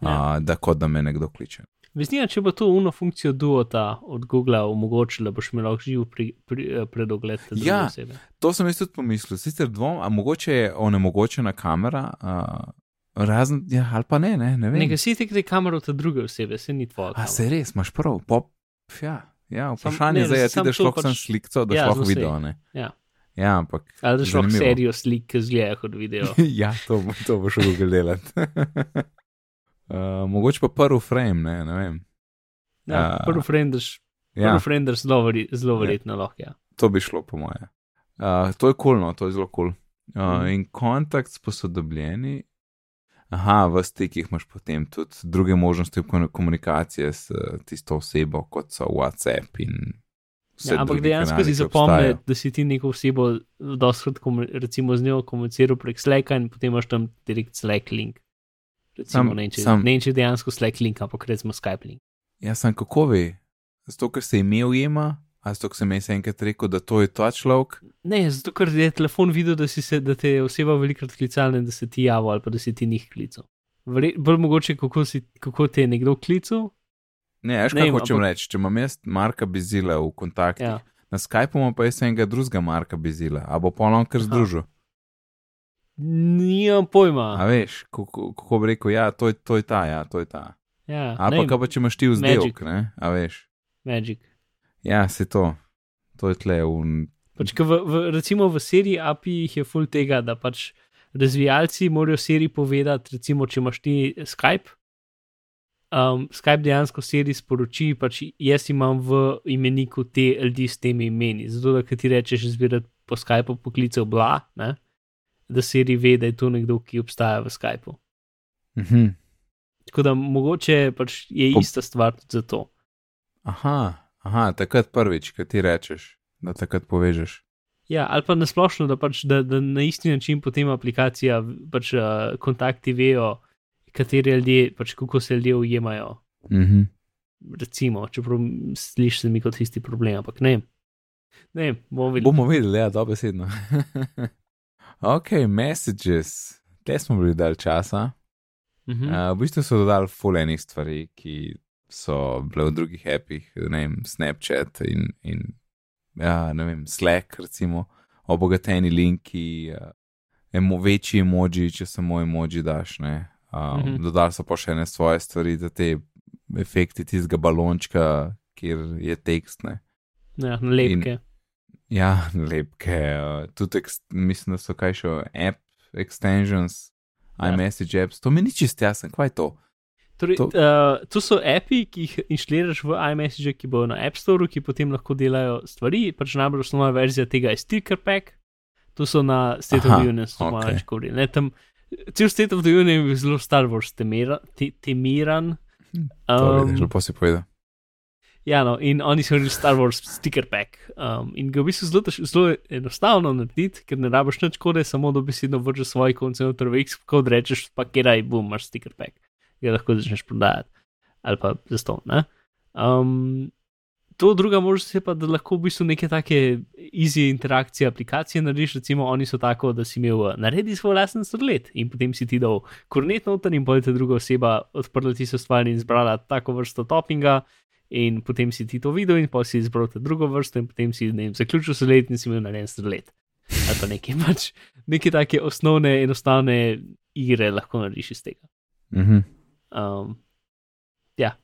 Ja. uh, da kot da me nekdo kliče. Vesnija, če bo to uno funkcijo duota od Google omogočila, boš imel živ pri, pri, eh, predogled te druge Ja. osebe. To sem jaz tudi pomislil, sicer dvom, a mogoče je onemogočena kamera, uh, razen, ja, ali pa ne, ne, ne vem. Ne gasi te kamero te druge osebe, se ni tvoja. A se res, imaš prav, pop, ja, ja Sam- vprašanje ne, je a ti to lahko pač- sem slikco, da Ja, šlo zelo video, ne. Ja. Ja, ampak. Ali da šlo serijo slik, ki zgleda kot video. ja, to, bo- to boš v Google delati. uh, mogoče pa prvi frame, ne, ne vem. Ja, Ja. prvi frenders, Ja, prvi frenders zelo, veri- zelo verjetno lahko. Ja. to bi šlo, po moje. Uh, to je kul, cool, no, to je zelo kul. Cool. Uh, Mhm. in kontakt posodobljeni. Aha, v stikih imaš potem tudi druge možnosti kom- komunikacije s tisto osebo, kot so WhatsApp in. Ja, ampak dejansko si zapomni, da si ti neko osebo doskrat recimo z njo komuniciral prek Slacka in potem imaš tam direkt Slack link. Recimo, Sam- ne če, sam- ne če dejansko Slack link, ampak recimo Skype link. Jaz sem kako ve, zato ker se ime ujema, ali zato ker sem jaz enkrat rekel, da to je ta človek. Ne, zato ker je telefon videl, da, se, da te je oseba velikrat klicala in da se ti javil ali pa da si ti njih klical. Vre, bolj mogoče, kako, si, kako te je nekdo klical. Ne, veš, kaj hočem ampak- reči. Če imam jaz Marka Bizila v kontaktih, Ja. na Skypeu imam pa jaz enega drugega Marka Bizila, a bo polno kar združil. Nimam pojma. A veš, kako, kako bi rekel, ja, to je, to je ta, ja, to je ta. Ja, Ali pa, kaj pa če imaš ti vzdelek, ne, a veš. Magic. Ja, se to, to je tle v. Pač, v, v, recimo v seriji API je full tega, da pač razvijalci morajo seriji povedati, recimo, če imaš ti Skype. Um, Skype dejansko seriji sporoči, pač jaz imam v imeniku te ljudi s temi imeni. Zato, da ti rečeš zbirati po Skypeu poklicev bla, ne? Da seriji ve, da je to nekdo, ki obstaja v Skypeu. Mhm. Tako da mogoče pač je Po- ista stvar tudi za to. Aha, aha, takrat prvič, kaj ti rečeš, da takrat povežeš. Ja, ali pa nasplošno, da, pač, da, da na isti način potem aplikacija, pač uh, kontakti vejo, kateri ljudje, pač kako se ljudje ujemajo. Mhm. Recimo, čeprav slišiš se mi kot isti problem, ampak ne. Ne, bomo videli. Bomo videli, ja, dobesedno. ok, messages. Te smo bili dal časa. Mhm. Uh, v bistvu so dodali full enih stvari, ki so bile v drugih appih, ne vem, Snapchat in, in ja, ne vem, Slack, recimo, obogateni linki, uh, emo, večji emoji, če samo emoji daš. Ne. Um, Mhm. Dodali so pa še ene svoje stvari, za te efekti tistega balončka, kjer je tekst. Ne. Ja, nalepke. Ja, lepke. Uh, tudi mislim, da so kaj še app extensions, Ja. iMessage apps. To mi ni čist jasno, kaj je to. Torej, to- to, uh, to so api, ki jih inštaliraš v iMessage, ki bodo na App Store, ki potem lahko delajo stvari. Pač najbolj osnovna verzija tega je Sticker Pack, to so na State Aha, of the Union, so ok. malo. Ne, tam, cel State of the Union je bil zelo Star Wars temera, te, temiran. To Um, vidiš, lepo si povedal. Ja, no, in oni so naredili Star Wars Sticker Pack. Um, in ga v bistvu zelo, zelo enostavno narediti, ker ne rabiš nič kode, samo dobesedno vržeš svoj koncept v X, kod rečeš, pa kjeraj bom, imaš Sticker Pack, ga lahko začneš prodajati. Ali pa za. Ne? Um, to druga možnost je pa, da lahko v bistvu neke take easy interakcije aplikacije narediš. Recimo, oni so tako, da si imel uh, naredi svoj lasten srlet in potem si ti dal kornet noter in potem druga oseba odprla tisto stvar in izbrala tako vrsto toppinga. In potem si ti to videl, in potem si izbral ta drugo vrsto, in potem si ne vem, zaključil srlet in si imel narejen srlet. Ali pa nekaj, pač, neke take osnovne, enostavne igre lahko narediš iz tega. Mhm. Um, ja,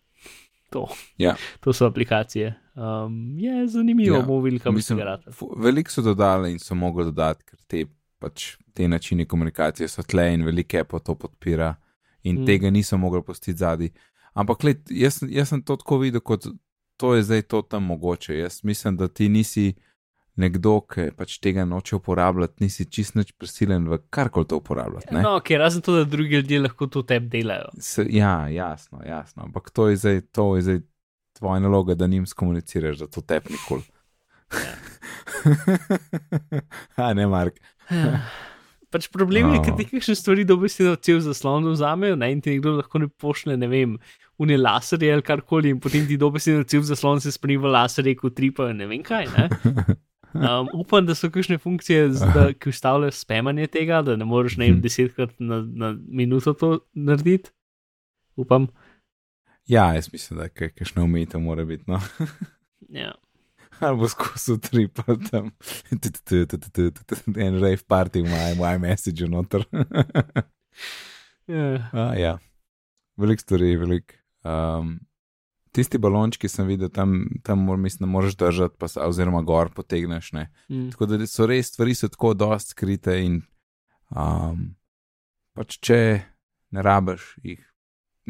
to. Ja. To so aplikacije. Um, je zanimivo, Ja, ja, bomo videli, kam se fu- Veliko so dodali in so mogli dodati, ker te, pač, te načine komunikacije so tle in velike pa to podpira in Mm. mm. tega niso mogli postiti zadaj. Ampak let, jaz, jaz sem to tako videl, kot to je zdaj to tam mogoče. Jaz mislim, da ti nisi nekdo, ki pač tega noče uporabljati, nisi čist nič prisilen v karkoli to uporabljati. ne. No, ok, razen to, da drugi ljudje lahko to tebi delajo. Se, ja, jasno, jasno. Ampak to je zdaj, to je zdaj tvoja naloga, da njim skomuniciraš, da to tep nikoli. A ne, Mark. Pač problem je, ker ti kakšne stvari dobesedno cel zaslon vzamejo, ne, in ti nekdo lahko ne pošle, ne vem, une laserje ali karkoli, in potem ti dobesedno cel zaslon se spremeni v laserje, kot tripa, ne vem kaj. Ne? Um, upam, da so kakšne funkcije, da, ki ustavljajo spamanje tega, da ne moreš ne vem, desetkrat na, na minuto to narediti. Upam. Ja, jaz mislim, da je kakšna umitev mora biti. No. Ja. Ali bo skozi tri pa tam. En rave party v mojem moj messageu noter. Ja. A, ja, veliko stvari, veliko. Um, tisti balončki sem videl, tam, tam mor, mislim, da moraš držati, pa, se- oziroma gor potegneš. Ne. Mm. Tako da so res stvari so tako dost skrite in um, pač če ne rabiš jih,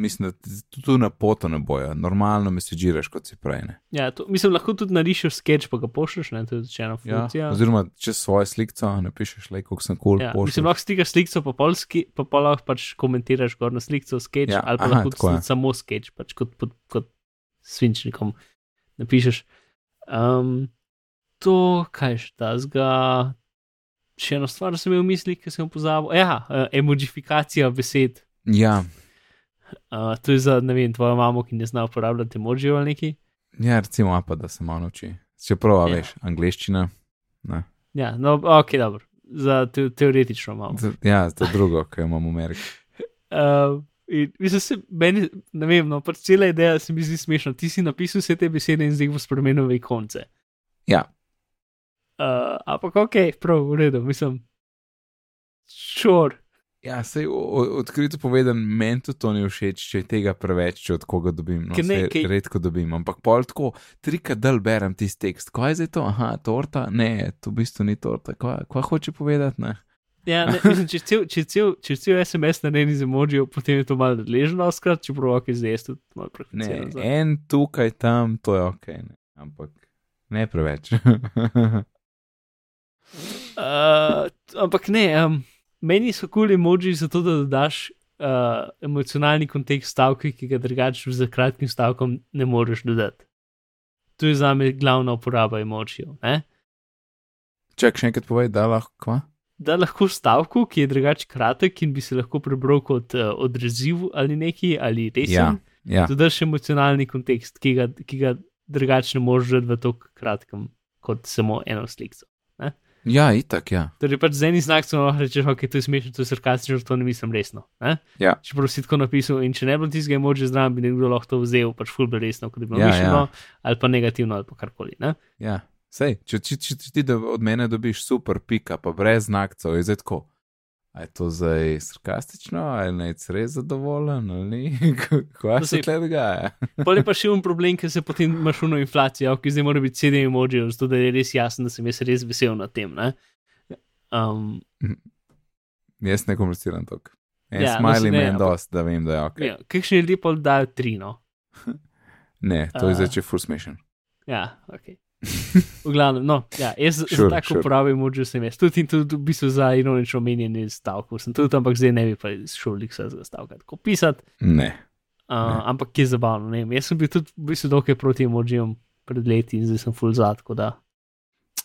mislim, da tudi na poto ne bojo, normalno mesižiraš kot si prej. Ne. Ja, to, mislim, lahko tudi narišeš sketch, pa ga pošlješ, ne, to je začena Ja, funkcija. oziroma, če svojo sliko napišeš, le kako sem kul, cool, Ja, pošlji. mislim, lahko stikaš sliko, pa pol, ski, pa pol lahko pač komentiraš gor na sliko, sketch, Ja, ali pa aha, lahko tako samo sketch, pač kot, kot, kot svinčnikom napišeš. Um, to, kaj je ta zga. Še eno stvar sem imel v mislih, ki sem jo pozabil. Ja, emojifikacija besed. Ja, Uh, to je za, ne vem, tvojo mamo, ki ne zna uporabljati emojijev ali neki. Ja, recimo, apa, da se malo nauči. Čeprav, Ja. veš, angliščina. Ne. Ja, no, ok, dobro. Za te, teoretično imamo. Ja, je drugo, kar imamo v Ameriki. Uh, in mislim, se meni, ne vem, no, pač cela ideja se mi zdi smešna. Ti si napisal vse te besede in zdaj jih bo spremenil v ikonce. Ja, Uh, ampak ok, prav, v redu, mislim. Šor. Ja sej, odkrito povedan, meni tudi to ni všeč, če tega preveč, če od koga dobim. No, Ker ne, kaj- Redko dobim, ampak pol tako, trikrat dal berem tisti tekst. Kaj je zdaj to? Aha, torta? Ne, to v bistvu ni torta. Kaj, kaj hoče povedati? Ne? Ja, ne, mislim, če cel, če, cel, če cel SMS narejen iz emojijev, potem je to malo nadležno, skrat, če prav, ok, zdaj to malo Ne, preklicirano. en tukaj, tam, to je ok, ne. ampak ne preveč. Uh, ampak ne, um, meni so kul cool emoji zato, da dodaš uh, emocionalni kontekst stavka, ki ga drugače z kratkim stavkom ne moreš dodati. To je za me glavna uporaba emojijev. Čak, še enkrat povej, da lahko. Kva? Da lahko stavku, ki je drugače kratek in bi se lahko prebral kot uh, odraziv ali neki ali Ja, resen, ja. dodaš emocionalni kontekst, ki ga, ki ga drugače ne moreš dodati v tako kratkem kot samo eno sliko. Ja, itak, ja. Torej, pač z enim znakom lahko rečeš, ok, to je smešno, to je sarkastično, to ne mislim resno. Ne? Ja. Čeprav si tako napisal, in če ne bi bilo tistega emoji zraven, bi nekdo lahko to vzel, pač fulbe resno, kot je bilo Ja, mišljeno, ja. ali pa negativno, ali pa karkoli. Ne? ja. Sej, če, če, če, če ti da od mene dobiš super pika, pa brez znakcev, je zdaj tako. A je to zdaj sarkastično, ali naj si res zadovoljen, ali ni? Kaj No, se tle dogaja? Pol je pa še un problem, ker se potem imaš uno inflacijo, ki zdaj mora biti sedem emojijev, zato da je res jasno, da sem jaz res vesel nad tem. Ne? Um, Jaz ne komuniciram tako. En Ja, no, smiley ne, me je ampak- dost, da vem, da je ok. ja, Kakšni ljudje pa dajo tri, no? Ne, to je A. zdaj če ful smešen. Ja, ok. V glavnem, no, ja, jaz sure, za tako sure. uporabim emoji sem jaz. Tudi in tudi v bistvu za ironično omenjeni stavkov sem tudi, ampak zdaj ne bi pa šel lik za stavka tako pisati. Ne. Uh, Ne. ampak je zabavno. Ne vem. Jaz sem bil tudi v bistvu dokaj proti emojijom pred leti in zdaj sem full zad, tako da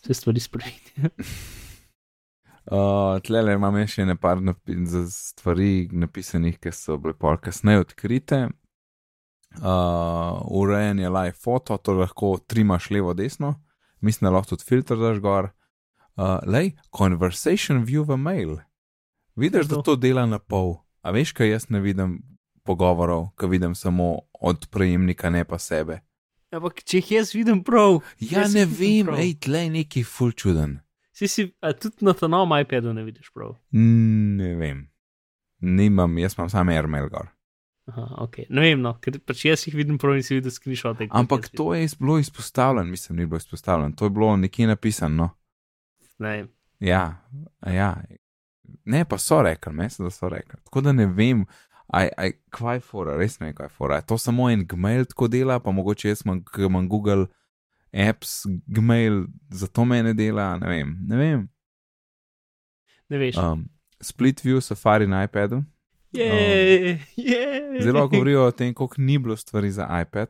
se stvari spremenijo. Uh, Tle imam še nekaj napi za stvari napisanih, ki so bile pol kasneje odkrite. Uh, urejen je live foto, to lahko trimaš levo, desno, mislim, da lahko tudi filter daš gor. Uh, lej, conversation view v mail. Vidiš, da to? dela na pol. A veš, kaj jaz ne vidim pogovorov, kaj vidim samo od prejemnika, ne pa sebe. Ampak če jih jaz vidim prav, Ja, ne vem, prav. ej, tle je neki full čuden. si si a tudi na ta novem iPadu ne vidiš prav. Ne vem. Nimam, jaz imam samo airmail gor. Aha, ok. Ne vem, no, ker pač jaz jih vidim prav in si videl screenshote. Ampak to je iz- bilo izpostavljeno, mislim, ni bilo izpostavljeno, to je bilo nekje napisano. no. Ne. Ja, ja. Ne, pa so rekli, mislim, da so rekli. Tako da ne vem, aj, aj, kaj je fora, res ne vem, kaj je fora. Je to samo en gmail tako dela, pa mogoče jaz imam Google Apps, gmail, zato me ne dela, ne vem. Ne vem. Ne veš. Um, split view Safari na iPadu. Je, je. Zelo govorijo o tem, koliko ni bilo stvari za iPad.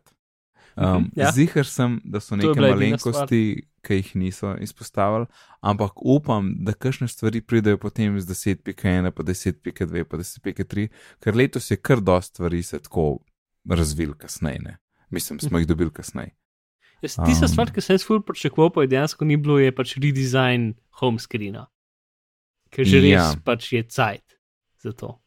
Um, Mhm, ja. Ziher sem, da so neke malenkosti, ki jih niso izpostavili, ampak upam, da kakšne stvari pridejo potem z 10.1, pa 10.2, pa 10.3, ker letos je kar dosta stvari se tako razvil kasneje. ne. Mislim, smo jih dobili kasneje. Jaz, tista Um, stvar, ki sem jaz ful pričakoval, pa je dejansko ni bilo, je pač redesign home screena. Ker že res Ja. pač je cajt za to.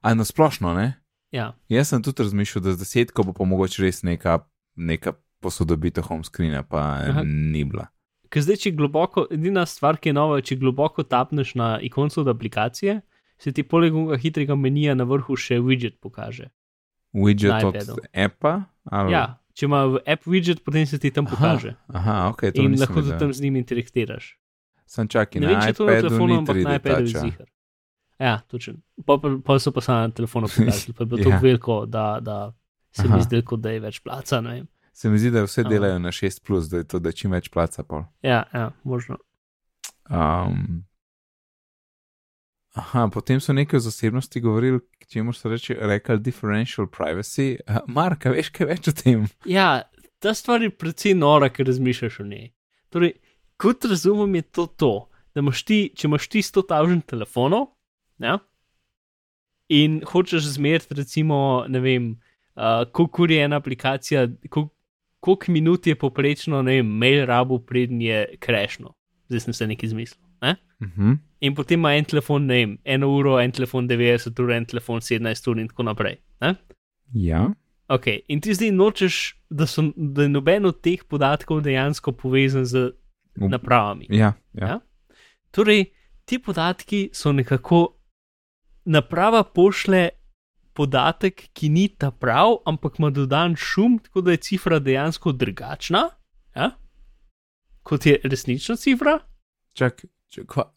A na splošno, ne? Ja, Jaz sem tudi razmišljal, da z desetko bo pa mogoče res neka, neka posodobitev home screena, pa Aha. ni bila. ker zdaj, če globoko, edina stvar, ki je nova, če globoko tapneš na ikonco od aplikacije, se ti poleg hitrega menija na vrhu še widget pokaže. Widget Na od appa? Ali? Ja, če ima app widget, potem se ti tam pokaže. Aha, aha ok, to In nisem lahko tudi tam z njim interaktiraš. Sem čakal Ne vem, če je to na telefonu, ampak na 3D iPadu je zihar. Ja. Pa, pa, pa so pa samo na telefonu pokazali, pa je bilo Ja. tako veliko, da, da se Aha. mi zdi, kot da je več placa. Se mi zdi, da vse delajo na 6, plus, da je to, da čim več placa. Pol. Ja, ja, možno. Um, aha, potem so nekaj o zasebnosti govorili, čemu so reči, rekli differential privacy. Uh, Marka, veš kaj več o tem? Ja, ta stvar je precej nora, ker razmišljaš o njej. Torej, kot razumem, je to to, da imaš ti, če imaš ti 100 tavžen telefonov, ja, in hočeš zmeriti, recimo, ne vem, uh, koliko je ena aplikacija, koliko, koliko minut je poprečno, ne vem, mail rabu prednji je krešno. Zdaj sem se nekaj izmislil. Ne? Mhm. In potem ima en telefon, ne vem, eno uro, en telefon 90 ur, en telefon 17 ur in tako naprej. Ne? Ja. Ok, in ti zdaj nočeš, da, so, da je noben od teh podatkov dejansko povezan z napravami. Ja, ja. Ja? Torej, ti podatki so nekako, naprava pošle podatek, ki ni ta prav, ampak ima dodan šum, tako da je cifra dejansko drugačna, ja? kot je resnična cifra. Čak, čak, kva,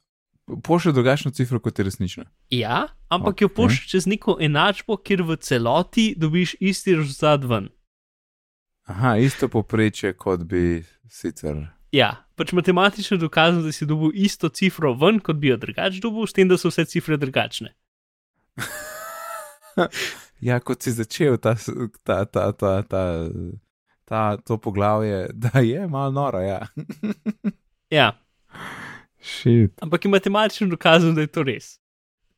pošlje drugačno cifro, kot je resnična. Ja, ampak okay. jo pošlje čez neko enačbo, kjer v celoti dobiš isti rezultat ven. Aha, isto poprečje, kot bi sicer. Ja, pač matematično dokazano, da si dobil isto cifro ven, kot bi jo drugače dobil, s tem, da so vse cifre drugačne. Ja, kot si začel ta, ta, ta, ta, ta, ta, to poglavje, da je malo noro. Ja. Ja, Shit. ampak je matematično dokazano, da je to res.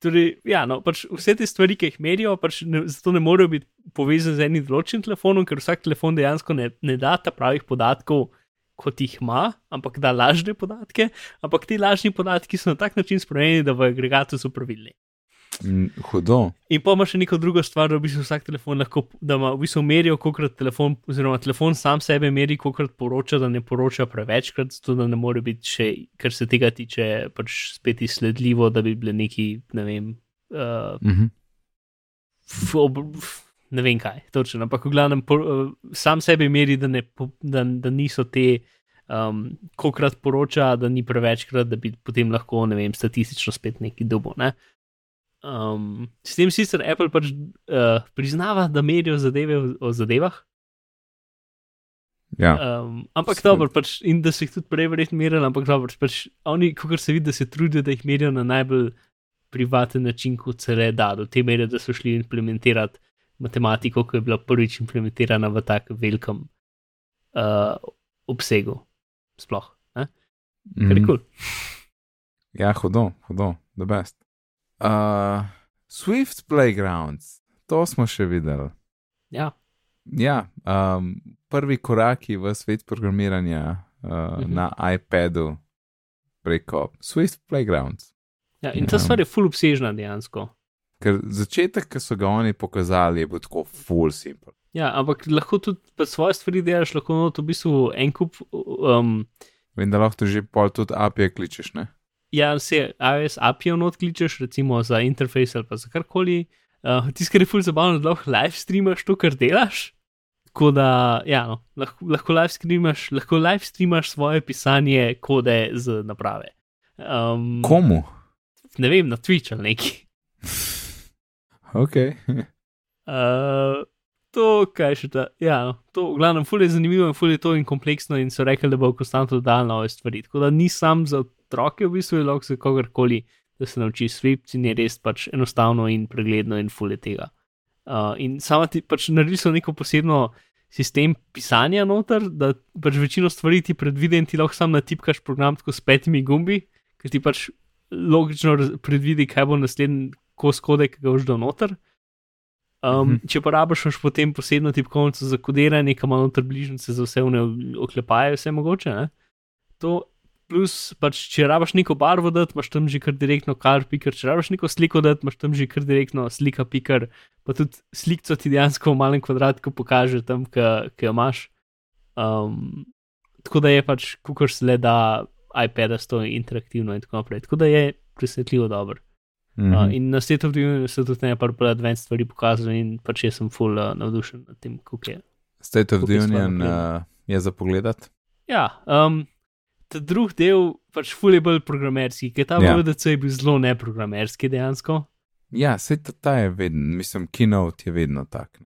Torej, ja, no, pač vse te stvari, ki jih merijo, pač ne, zato ne morejo biti povezane z enim določenim telefonom, ker vsak telefon dejansko ne, ne da ta pravih podatkov, kot jih ima, ampak da lažne podatke. Ampak ti lažni podatki so na tak način spremenjeni, da v agregatu so pravilni. Mm, Hudo. In pa ima še neko drugo stvar, da v bistvu vsak telefon lahko, da ima v bistvu merijo, koliko telefon, oziroma telefon sam sebe meri, koliko poroča, da ne poroča prevečkrat, zato da ne more biti še, kar se tega tiče, pač spet izsledljivo, da bi bile neki, ne vem, uh, Mhm. f, ob, f, ne vem kaj, točno, ampak v glavnem por, uh, sam sebe meri, da, ne, da, da niso te. Um, Kokrat poroča, da ni prevečkrat, da bi potem lahko, ne vem, statistično spet neki dobo. Ne? Um, s tem sicer Apple pač uh, priznava, da merijo zadeve o, o zadevah, Ja. um, ampak Seveda. dobro, pač, in da so jih tudi prej verjetno merili, ampak dobro, pač oni, kot se vidi, da se trudijo, da jih merijo na najbolj privaten način, kot se le da, do te mere, da so šli implementirati matematiko, ki je bila prvič implementirana v tako velikem uh, obsegu. Sploh. Ne? Kar je Mhm. kul. Ja, hudo, hudo, the best. Uh, Swift Playgrounds, to smo še videli. Ja, Ja, um, prvi koraki v svet programiranja uh, Mhm. na iPadu preko Swift Playgrounds. ja, in ta Ja. stvar je full obsežna dejansko. Ker začetek, ki so ga oni pokazali, je bil tako full simple. Ja, ampak lahko tudi svoje stvari delaš, lahko not v bistvu en kup. Um, Vem, da lahko že pol tudi API kličeš, ne? Ja, se iOS API-jo not kličeš, recimo za interfejs ali pa za karkoli. Uh, Tisti, kar je ful zabavno, da lahko live streamaš to, kar delaš. Tako da, ja, no, lahko, lahko, live streamaš, lahko live streamaš svoje pisanje kode z naprave. Um, Komu? ne vem, na Twitch ali neki. Ok. Uh, to, kaj še ta. Ja, no, to, v glavnem, ful je zanimivo in ful je to in kompleksno, in so rekli, da bo konstantno dal nove stvari. Tako da ni sam za otroke, v bistvu je lahko za kogarkoli, da se nauči Swift in je res pač enostavno in pregledno in ful je tega. Uh, in sama ti pač naredili so neko posebno sistem pisanja noter, da pač večino stvari ti predvide in ti lahko sam natipkaš program tako s petimi gumbi, ker ti pač logično predvidi, kaj bo naslednji kos kode, ki ga boš dal noter. Um, Mhm. če porabiš še potem posebno tipkovnico za kodiranje, ki ima noter bližnjice za vse vne oklepaje, vse mogoče. Ne? To plus, pač, če rabiš neko barvo dati, imaš tam že kar direktno kar pikar, če rabiš neko sliko dati, imaš tam že kar direktno slika pikar, pa tudi sliko ti dejansko v malem kvadratku pokaže tam, ki jo imaš. Um, tako da je pač, se le da iPad-a s to interaktivno in tako naprej. Tako da je presenetljivo dobro. Mhm. Uh, in na State of the Union so tudi nekaj bolj advanced stvari pokazali, in pač jaz sem full uh, navdušen nad tem, kako je. State of the Union uh, je za pogledat. Ja, um, ta drugi del, pač full je bolj programerski, ker ta Ja. ja. VDC je bil zelo neprogramerski dejansko. Ja, se ta, ta je vedno, mislim, keynote je vedno tak.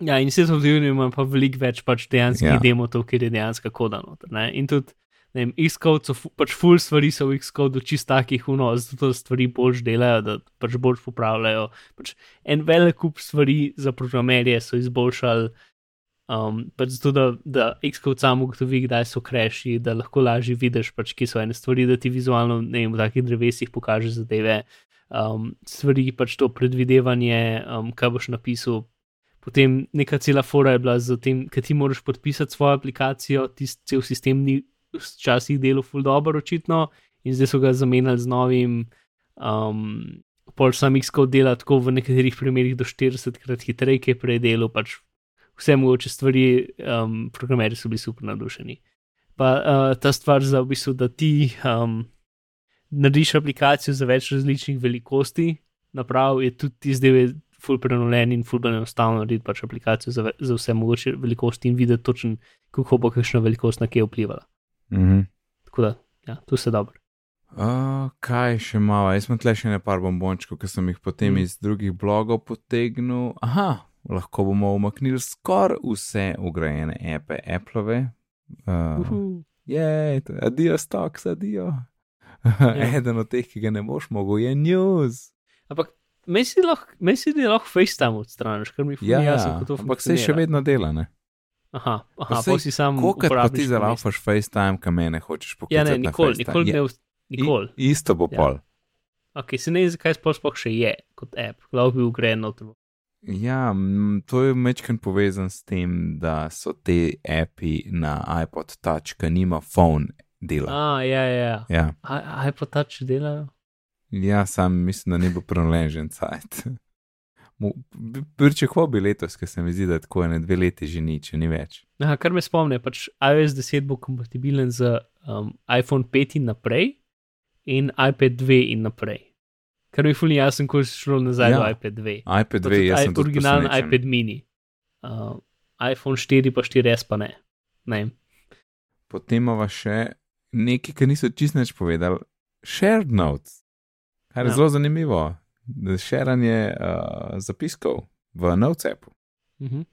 Ja, in State of the Union ima pa veliko več pač dejanskih Ja. ja. demotov, ker je dejansko koda noter. Ne? In tudi, ne vem, Xcode so pač full stvari so v Xcode čist takih, uno, zato stvari boljš delajo, da pač boljš popravljajo. Pač en velik kup stvari za programerje so izboljšali. Um, pač zato, da, da Xcode sam ugotovi, kdaj so kreši, da lahko lažje vidiš, pač, kje so ene stvari, da ti vizualno, ne vem, v takih drevesih pokaže zadeve. um, stvari, pač to predvidevanje, um, kaj boš napisal. Potem neka cela fora je bila z tem, ker ti moraš podpisati svojo aplikacijo, tisti cel sistem ni včasih delal ful dobro, očitno, in zdaj so ga zamenjali z novim. Um, Pol sam X-code dela tako v nekaterih primerih do 40 krat hitreje, ki je prej delal, pač vse mogoče stvari, um, programeri so bili super navdušeni. Pa uh, ta stvar za v bistvu, da ti um, narediš aplikacijo za več različnih velikosti, naprav je tudi zdaj ful prenovljen in ful enostavno narediti pač aplikacijo za, za vse mogoče velikosti in videti točno, kako bo kakšna velikost na kje vplivala. Mm -hmm. Tako da, ja, to se dobro. Uh, kaj še malo, jaz sem tle še nekaj bombončkov, ki sem jih potem mm. iz drugih blogov potegnil. Aha, lahko bomo umaknili skoraj vse ugrajene ape, Apple. Uh, uh -huh. Je, adijo, stocks, adijo. Ja. Eden od teh, ki ga ne boš mogel, je news. Ampak meni je lahko FaceTime odstraniš, ker mi je ja, jasno, kako to funkcionira. Ampak se še vedno dela, ne? Aha, aha pa si sam. Kolikor pa ti zalapaš FaceTime, kam mene hočeš poklicati? Ja, ne, nikoli, nikoli ne. Nikol. I, isto bo ja. pol. Ok, se ne vem, zakaj sploh še je kot app, lahko bi ugren noter. Ja, to je mečken povezan s tem, da so te api na iPod Touch, ki nima phone dela. Ah, ja, ja. ja. iPod Touch delajo. Ja, sam mislim, da ni bo prelenžen cajt. Pričakoval bi letos, ker se mi zdi, da tako je na dve leti že ni, če ni več. Aha, kar me spomne, pač iOS 10 bo kompatibilen z um, iPhone 5 in naprej in iPad 2 in naprej. Kar mi fully jasno, ko si šel nazaj ja. do iPad 2. iPad 2 je originalen iPad mini. Uh, iPhone 4 pa 4S pa ne. ne. Potem imamo še nekaj, kar niso čisto več povedali. Shared notes. Kar je ja. zelo zanimivo. Šeranje uh, zapiskov v NoteSapu. Uh -huh.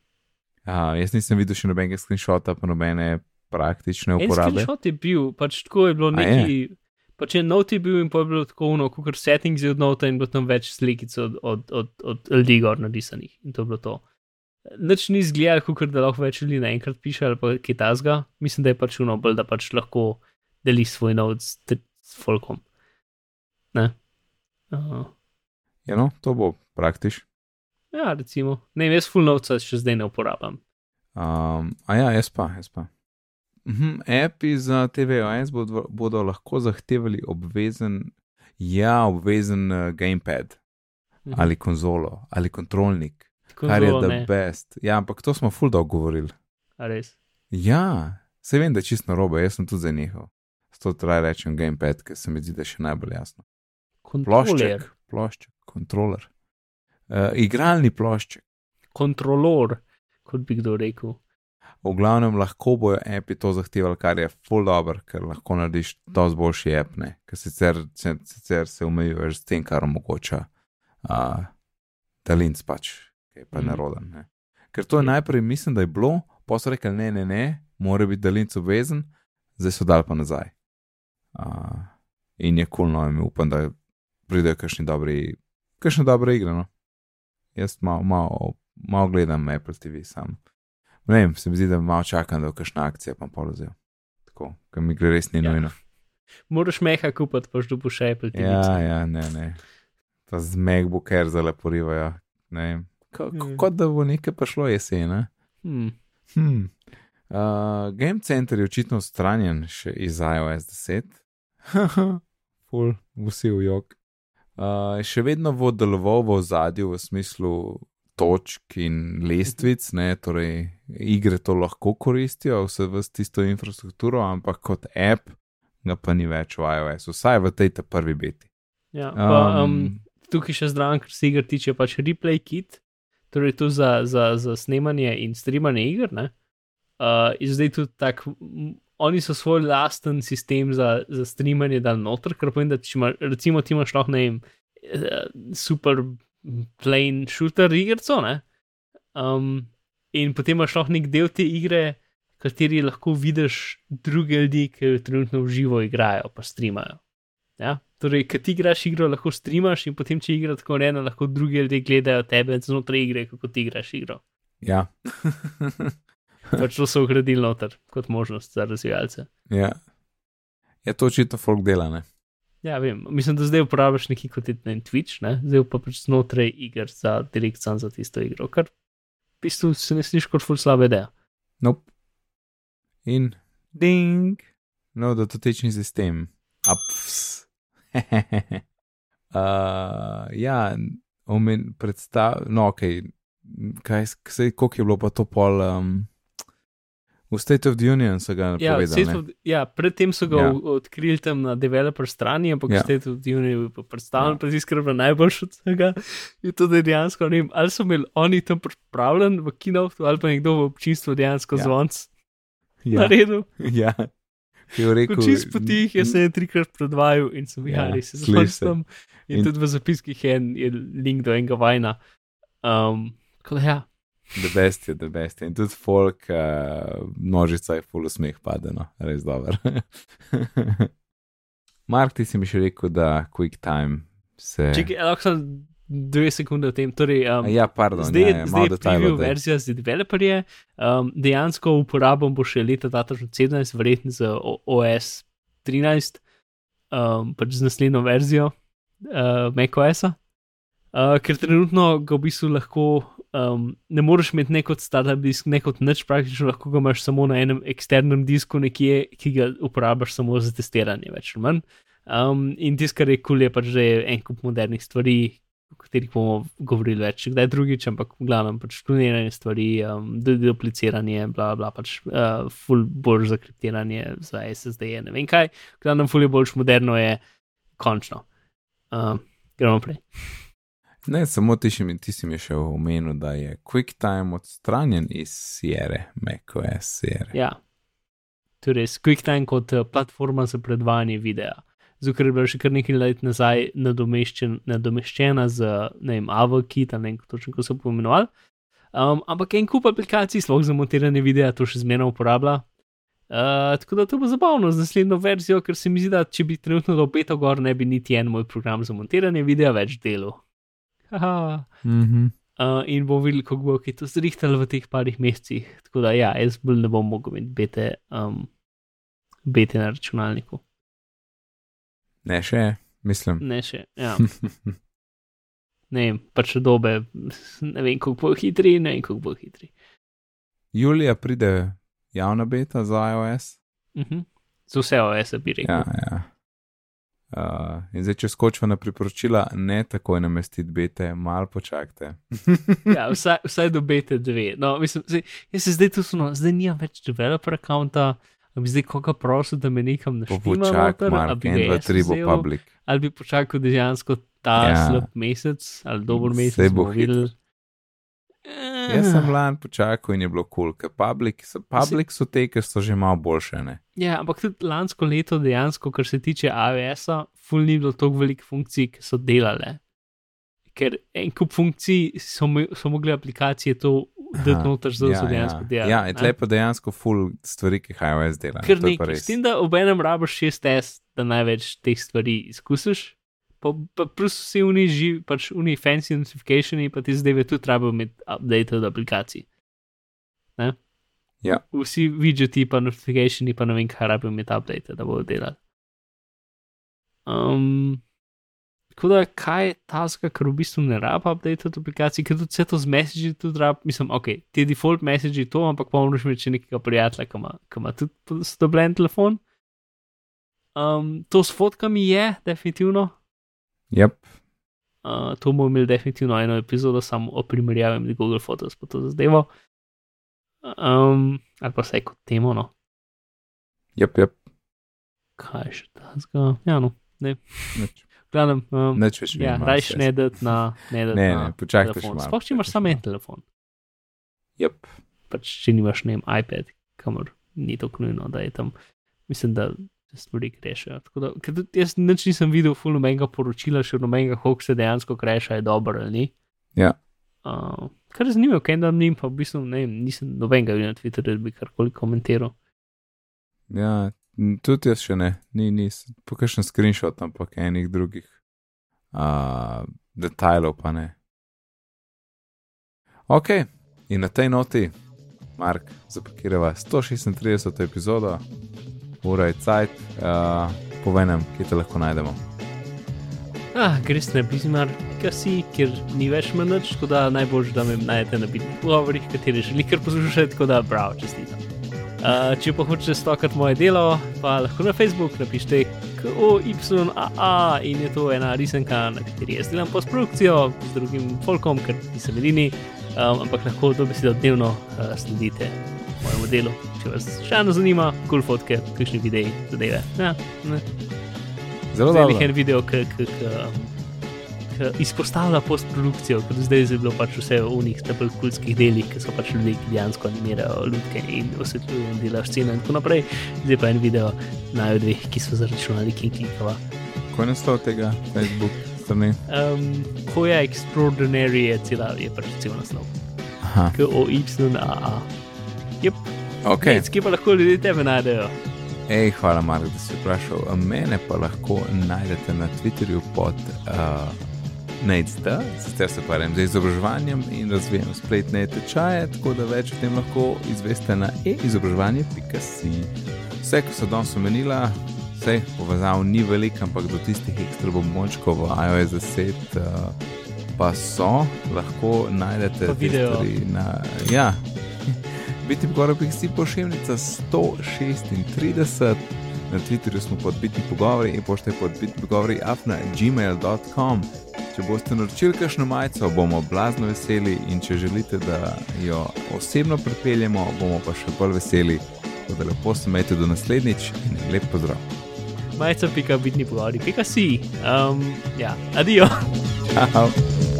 uh, jaz nisem videl še nobenega screenshota, pa nobene praktične uporabe. Screenshot je bil, pač tako je bilo neki. Pa če noti bil in pa je bilo tako, no, kot settings je od nota in bilo tam več slikic od, od, od, od ljudi gor narisanih. In to je bilo to. Noč ni izgledal, kot da lahko več ljudi naenkrat piše ali pa kaj tasga. Mislim, da je pač uno bolj, da pač lahko deli svoj not s, s folkom. Ne? Uh. Ja, no, to bo praktič. Ja, recimo. Ne, jaz full novca še zdaj ne uporabljam. Um, a ja, jaz pa, jaz pa. Mhm, Api za TVOS bodo, bodo lahko zahtevali obvezen, ja, obvezen uh, gamepad mhm. ali konzolo ali kontrolnik, konzolo, kar je the ne. best. Ja, ampak to smo full dolgo govorili. A res? Ja, se vem, da je čisto robe, jaz sem tudi za njihov. Zato traj rečem gamepad, ker se mi zdi, da je še najbolj jasno. Plošček, plošček, kontroler. Uh, igralni plošček. Kontrolor, kot bi kdo rekel. V glavnem lahko bojo api to zahtevali, kar je full dobro, ker lahko narediš to z boljši apne, ker sicer, sicer se omejuješ s tem, kar omogoča uh, Dalinc pač, ki je pa mm. neroden. Ne. Ker to je najprej, mislim, da je bilo, pa so rekli, ne, ne, ne, mora biti Dalinc obvezen, zdaj so dal pa nazaj. Uh, in je kulno, in upam, da pridejo kakšni dobri, kakšne dobre igre. No? Jaz malo mal, mal gledam Apple TV sam. Ne vem, se mi zdi, da malo čakam, da bo kakšna akcija pa polozel. Tako, ker mi gre res ni ja. nujno. Moraš meha kupiti, pa že bo še Apple TV. Ja, ja, ne, ne. Ta zmeg bo ker zelo porivajo. Kot mm. da bo nekaj prišlo jesen. Ne? Hmm. Hmm. Uh, Game Center je očitno stranjen še iz iOS 10. Ful, vsi v jog. Uh, še vedno bo deloval v zadju v smislu točk in lestvic, ne, torej igre to lahko koristijo, vse v tisto infrastrukturo, ampak kot app ga pa ni več v iOS, vsaj v tej prvi beti. Ja, pa, um, um, tukaj še zdravo, ker se igr tiče pač replay kit, torej tu za, za, za snemanje in streamanje iger. Uh, in zdaj tudi tako oni so svoj lasten sistem za, za streamanje dal noter, ker pomeni, da če ima, recimo ti imaš lahko ne vem, eh, super plain shooter igrico, ne? Um, in potem imaš lahko nek del te igre, kateri lahko vidiš druge ljudi, ki trenutno v živo igrajo, pa streamajo. Ja? Torej, ki ti igraš igro, lahko streamaš in potem, če igra tako rejeno, lahko drugi ljudje gledajo tebe znotraj igre, kako ti igraš igro. Ja. pač to so ugradili noter kot možnost za razvijalce. Ja, je to očitno folk dela, ne? Ja, vem. Mislim, da zdaj uporabljaš neki kot je na Twitch, ne? zdaj pa pač znotraj iger za direkt sam za tisto igro, kar v bistvu se ne sliši kot ful slabe ideje. Nope. In ding, no, da to tečni sistem. Ups. uh, ja, omen predstav, no, ok, kaj, kaj, koliko je bilo pa to pol. Um, V State of the Union so ga Ja, povedali. State of, ja, predtem so ga Ja. ja. odkrili tam na developer strani, ampak Ja. ja. State of the Union je bil predstavljen, Ja. ja. pa ziskrba najboljši od vsega. In to, dejansko, ne vem, ali so imeli oni tam pripravljen v kinovtu, ali pa nekdo v občinstvu dejansko Ja. ja. zvonc ja, naredil. ja. Ki je rekel, Ko čist po tih je se je trikrat predvajal in sem Ja, sliši zelo se. tam. In, In- tudi v zapiskih je, en- je link do enega vajna. Um, da ja, The best je, the best je. In tudi folk, uh, množica je full smeh padeno, res dober. Mark, ti si mi še rekel, da quick time se. če lahko sem dve sekunde o tem. Torej, um, Ja, pardon, Zdaj, ja, ja, zdaj je preview daj. verzija za developerje. Um, dejansko uporabom bo še leta 2017, verjetno O- OS 13, um, pač z naslednjo verzijo uh, macOS-a. Uh, ker trenutno ga v bistvu lahko um, ne moreš imeti ne kot startup disk, ne kot nič, praktično lahko ga imaš samo na enem eksternem disku, nekje, ki ga uporabljaš samo za testiranje, več ali manj. Um, in tisto, kar je kul, je pač, je en kup modernih stvari, o katerih bomo govorili več, kdaj drugič, ampak v glavnem pač kloniranje stvari, um, dupliciranje, bla, bla, pač uh, full bolj zakriptiranje za SSD, ne vem kaj, v glavnem full je bolj moderno je končno. Um, gremo naprej. Ne, samo ti, si mi- ti si mi še omenil, da je QuickTime odstranjen iz Sierra, macOS Sierra. Ja. Torej, QuickTime kot uh, platforma za predvajanje videa. Zato, je bila še kar nekaj let nazaj nadomeščen, nadomeščena z, vem, AVKit, ne vem, točno kako so poimenovali. Um, ampak en kup aplikacij, sploh za montiranje videa, to še zmeraj uporablja. Uh, tako da to bo zabavno z naslednjo verzijo, ker se mi zdi, da če bi trenutno do beta gor, ne bi niti en moj program za montiranje videa več delal. Haha. Mhm. Uh, in bomo videli, kako bo kaj to zrihtalo v teh parih mesecih. Tako da, ja, jaz bolj ne bom mogel imeti bete, um, bete na računalniku. Ne še, mislim. Ne še, ja. ne vem, pač dobe, ne vem, kako bo hitri, ne vem, kako bo hitri. Julija pride javna beta za iOS. Uh -huh. Za vse OS bi rekel. Ja, ja. Uh, in zdaj, če skočiva na priporočila, ne takoj namestiti bete, malo počakajte. ja, vsaj, vsaj do bete dve. No, mislim, zdaj, jaz se zdaj tu smo, zdaj nimam več developer računa. Bi zdaj koga prosil, da me nekam naštima Počakaj, noter, ali Mark, bi 1, ga 2, jaz 3 bo public. ali bi počakal dejansko ta Ja. slab mesec ali dober mesec. Saj bo bomo videli. Jaz sem lani počakal in je bilo kul, cool, ker public, public so te, ki so že malo boljše. Ne? Ja, ampak tudi lansko leto dejansko, kar se tiče AWS-a, ful ni bilo toliko velikih funkcij, ki so delale. Ker en kup funkcij so, so mogli aplikacije to dati noter, zato so dejansko ja. delali. Ja, in tle pa dejansko full stvari, ki jih iOS dela. Ker nekaj. S tem, da ob enem rabiš 6S, da največ teh stvari izkusiš. Pa, pa plus vsi oni živi, pač oni fancy notificationi, pa ti zdaj tudi treba imeti update od aplikacij. Ne? Ja. Vsi widgeti, pa notificationi, pa ne vem, kaj rabijo imeti update, da bodo delali. Um, tako da, kaj je ta zga, ker v bistvu ne rab update od aplikacij, ker tudi vse to z messagi tudi rab, mislim, ok, ti default messagi to, ampak pa moraš imeti še nekega prijatelja, ki ima, ki ima tudi stobljen telefon. Um, to s fotkami je, definitivno. Yep. Uh, to bomo imeli definitivno eno epizodo samo o primerjavi med Google Photos pa to zadevo. Um, ali pa vsaj kot temo, no. Yep, yep. Kaj še ta zga? Ja, no, ne. Nič, Gledam, um, nič več ja, rajš ne dati na, ne dati Ne, na ne, počakajte še malo. Sploh, če imaš samo en telefon. Yep. Pač, če nimaš, ne vem, iPad, kamor ni to nujno, da je tam, mislim, da stvari krešajo. Da, ker tudi jaz nič nisem videl, ful nobenega poročila, še nobenega, koliko se dejansko kreša, je dobro ali ni. Ja. Uh, kar je zanimivo, kaj da njim pa v bistvu ne nisem nobenega videl na Twitterju, da bi karkoli komentiral. Ja, tudi jaz še ne, ni, ni, pokažem screenshot, ampak enih drugih uh, detajlov pa ne. Ok, in na tej noti, Mark, zapakirava 136. epizodo, ura je cajt, uh, povej nam, kje te lahko najdemo. Ah, greš na bizmar, kasi, ker ni več menoč, tako da najbolj, da me najdete na bitnih pogovorih, kateri želi kar poslušati, tako da bravo, čestitam. Uh, če pa hočete stokati moje delo, pa lahko na Facebook napišite KOYAA in je to ena risanka, na kateri jaz delam postprodukcijo z drugim folkom, ker nisem edini, um, ampak lahko to besedo dnevno uh, sledite mojemu delu. Če vas še eno zanima, kul cool fotke, kakšni videi, zadeve. Ja, ne. Zelo dobro. en video, ki izpostavlja postprodukcijo, ker zdaj je bilo pač vse v unih najbolj kulskih delih, ki so pač ljudje, ki dejansko animirajo ljudke in osvetljujejo in delajo scene in tako naprej. Zdaj pa en video najo dveh, ki so zaračunali King Klikova. Kaj je naslov tega Facebook strani? Um, ko je extraordinary, je cela, je pač cel naslov. Aha, K-O-Y-A-A. Yep. ok. Okay. Kje pa lahko ljudje tebe najdejo? Ej, hvala, Mark, da si vprašal. Mene pa lahko najdete na Twitterju pod uh, NateSD, sicer se ukvarjam z izobraževanjem in razvijam spletne tečaje, tako da več o tem lahko izveste na e-izobraževanje.si. Vse, ko so danes omenila, vse povezav ni veliko, ampak do tistih ekstra bombončkov v iOS 10 uh, pa so, lahko najdete stvari na. Ja, Biti pogovori, si pošiljka 136, na Twitterju smo pod bitni pogovori in pošte pod bitni pogovori afna gmail.com. Če boste naročili kakšno majico, bomo blazno veseli in če želite, da jo osebno pripeljemo, bomo pa še bolj veseli. Tako da lepo se majte do naslednjič in lep pozdrav. Majca pika bitni pogovori, pika si. Um, ja, adijo. Ciao.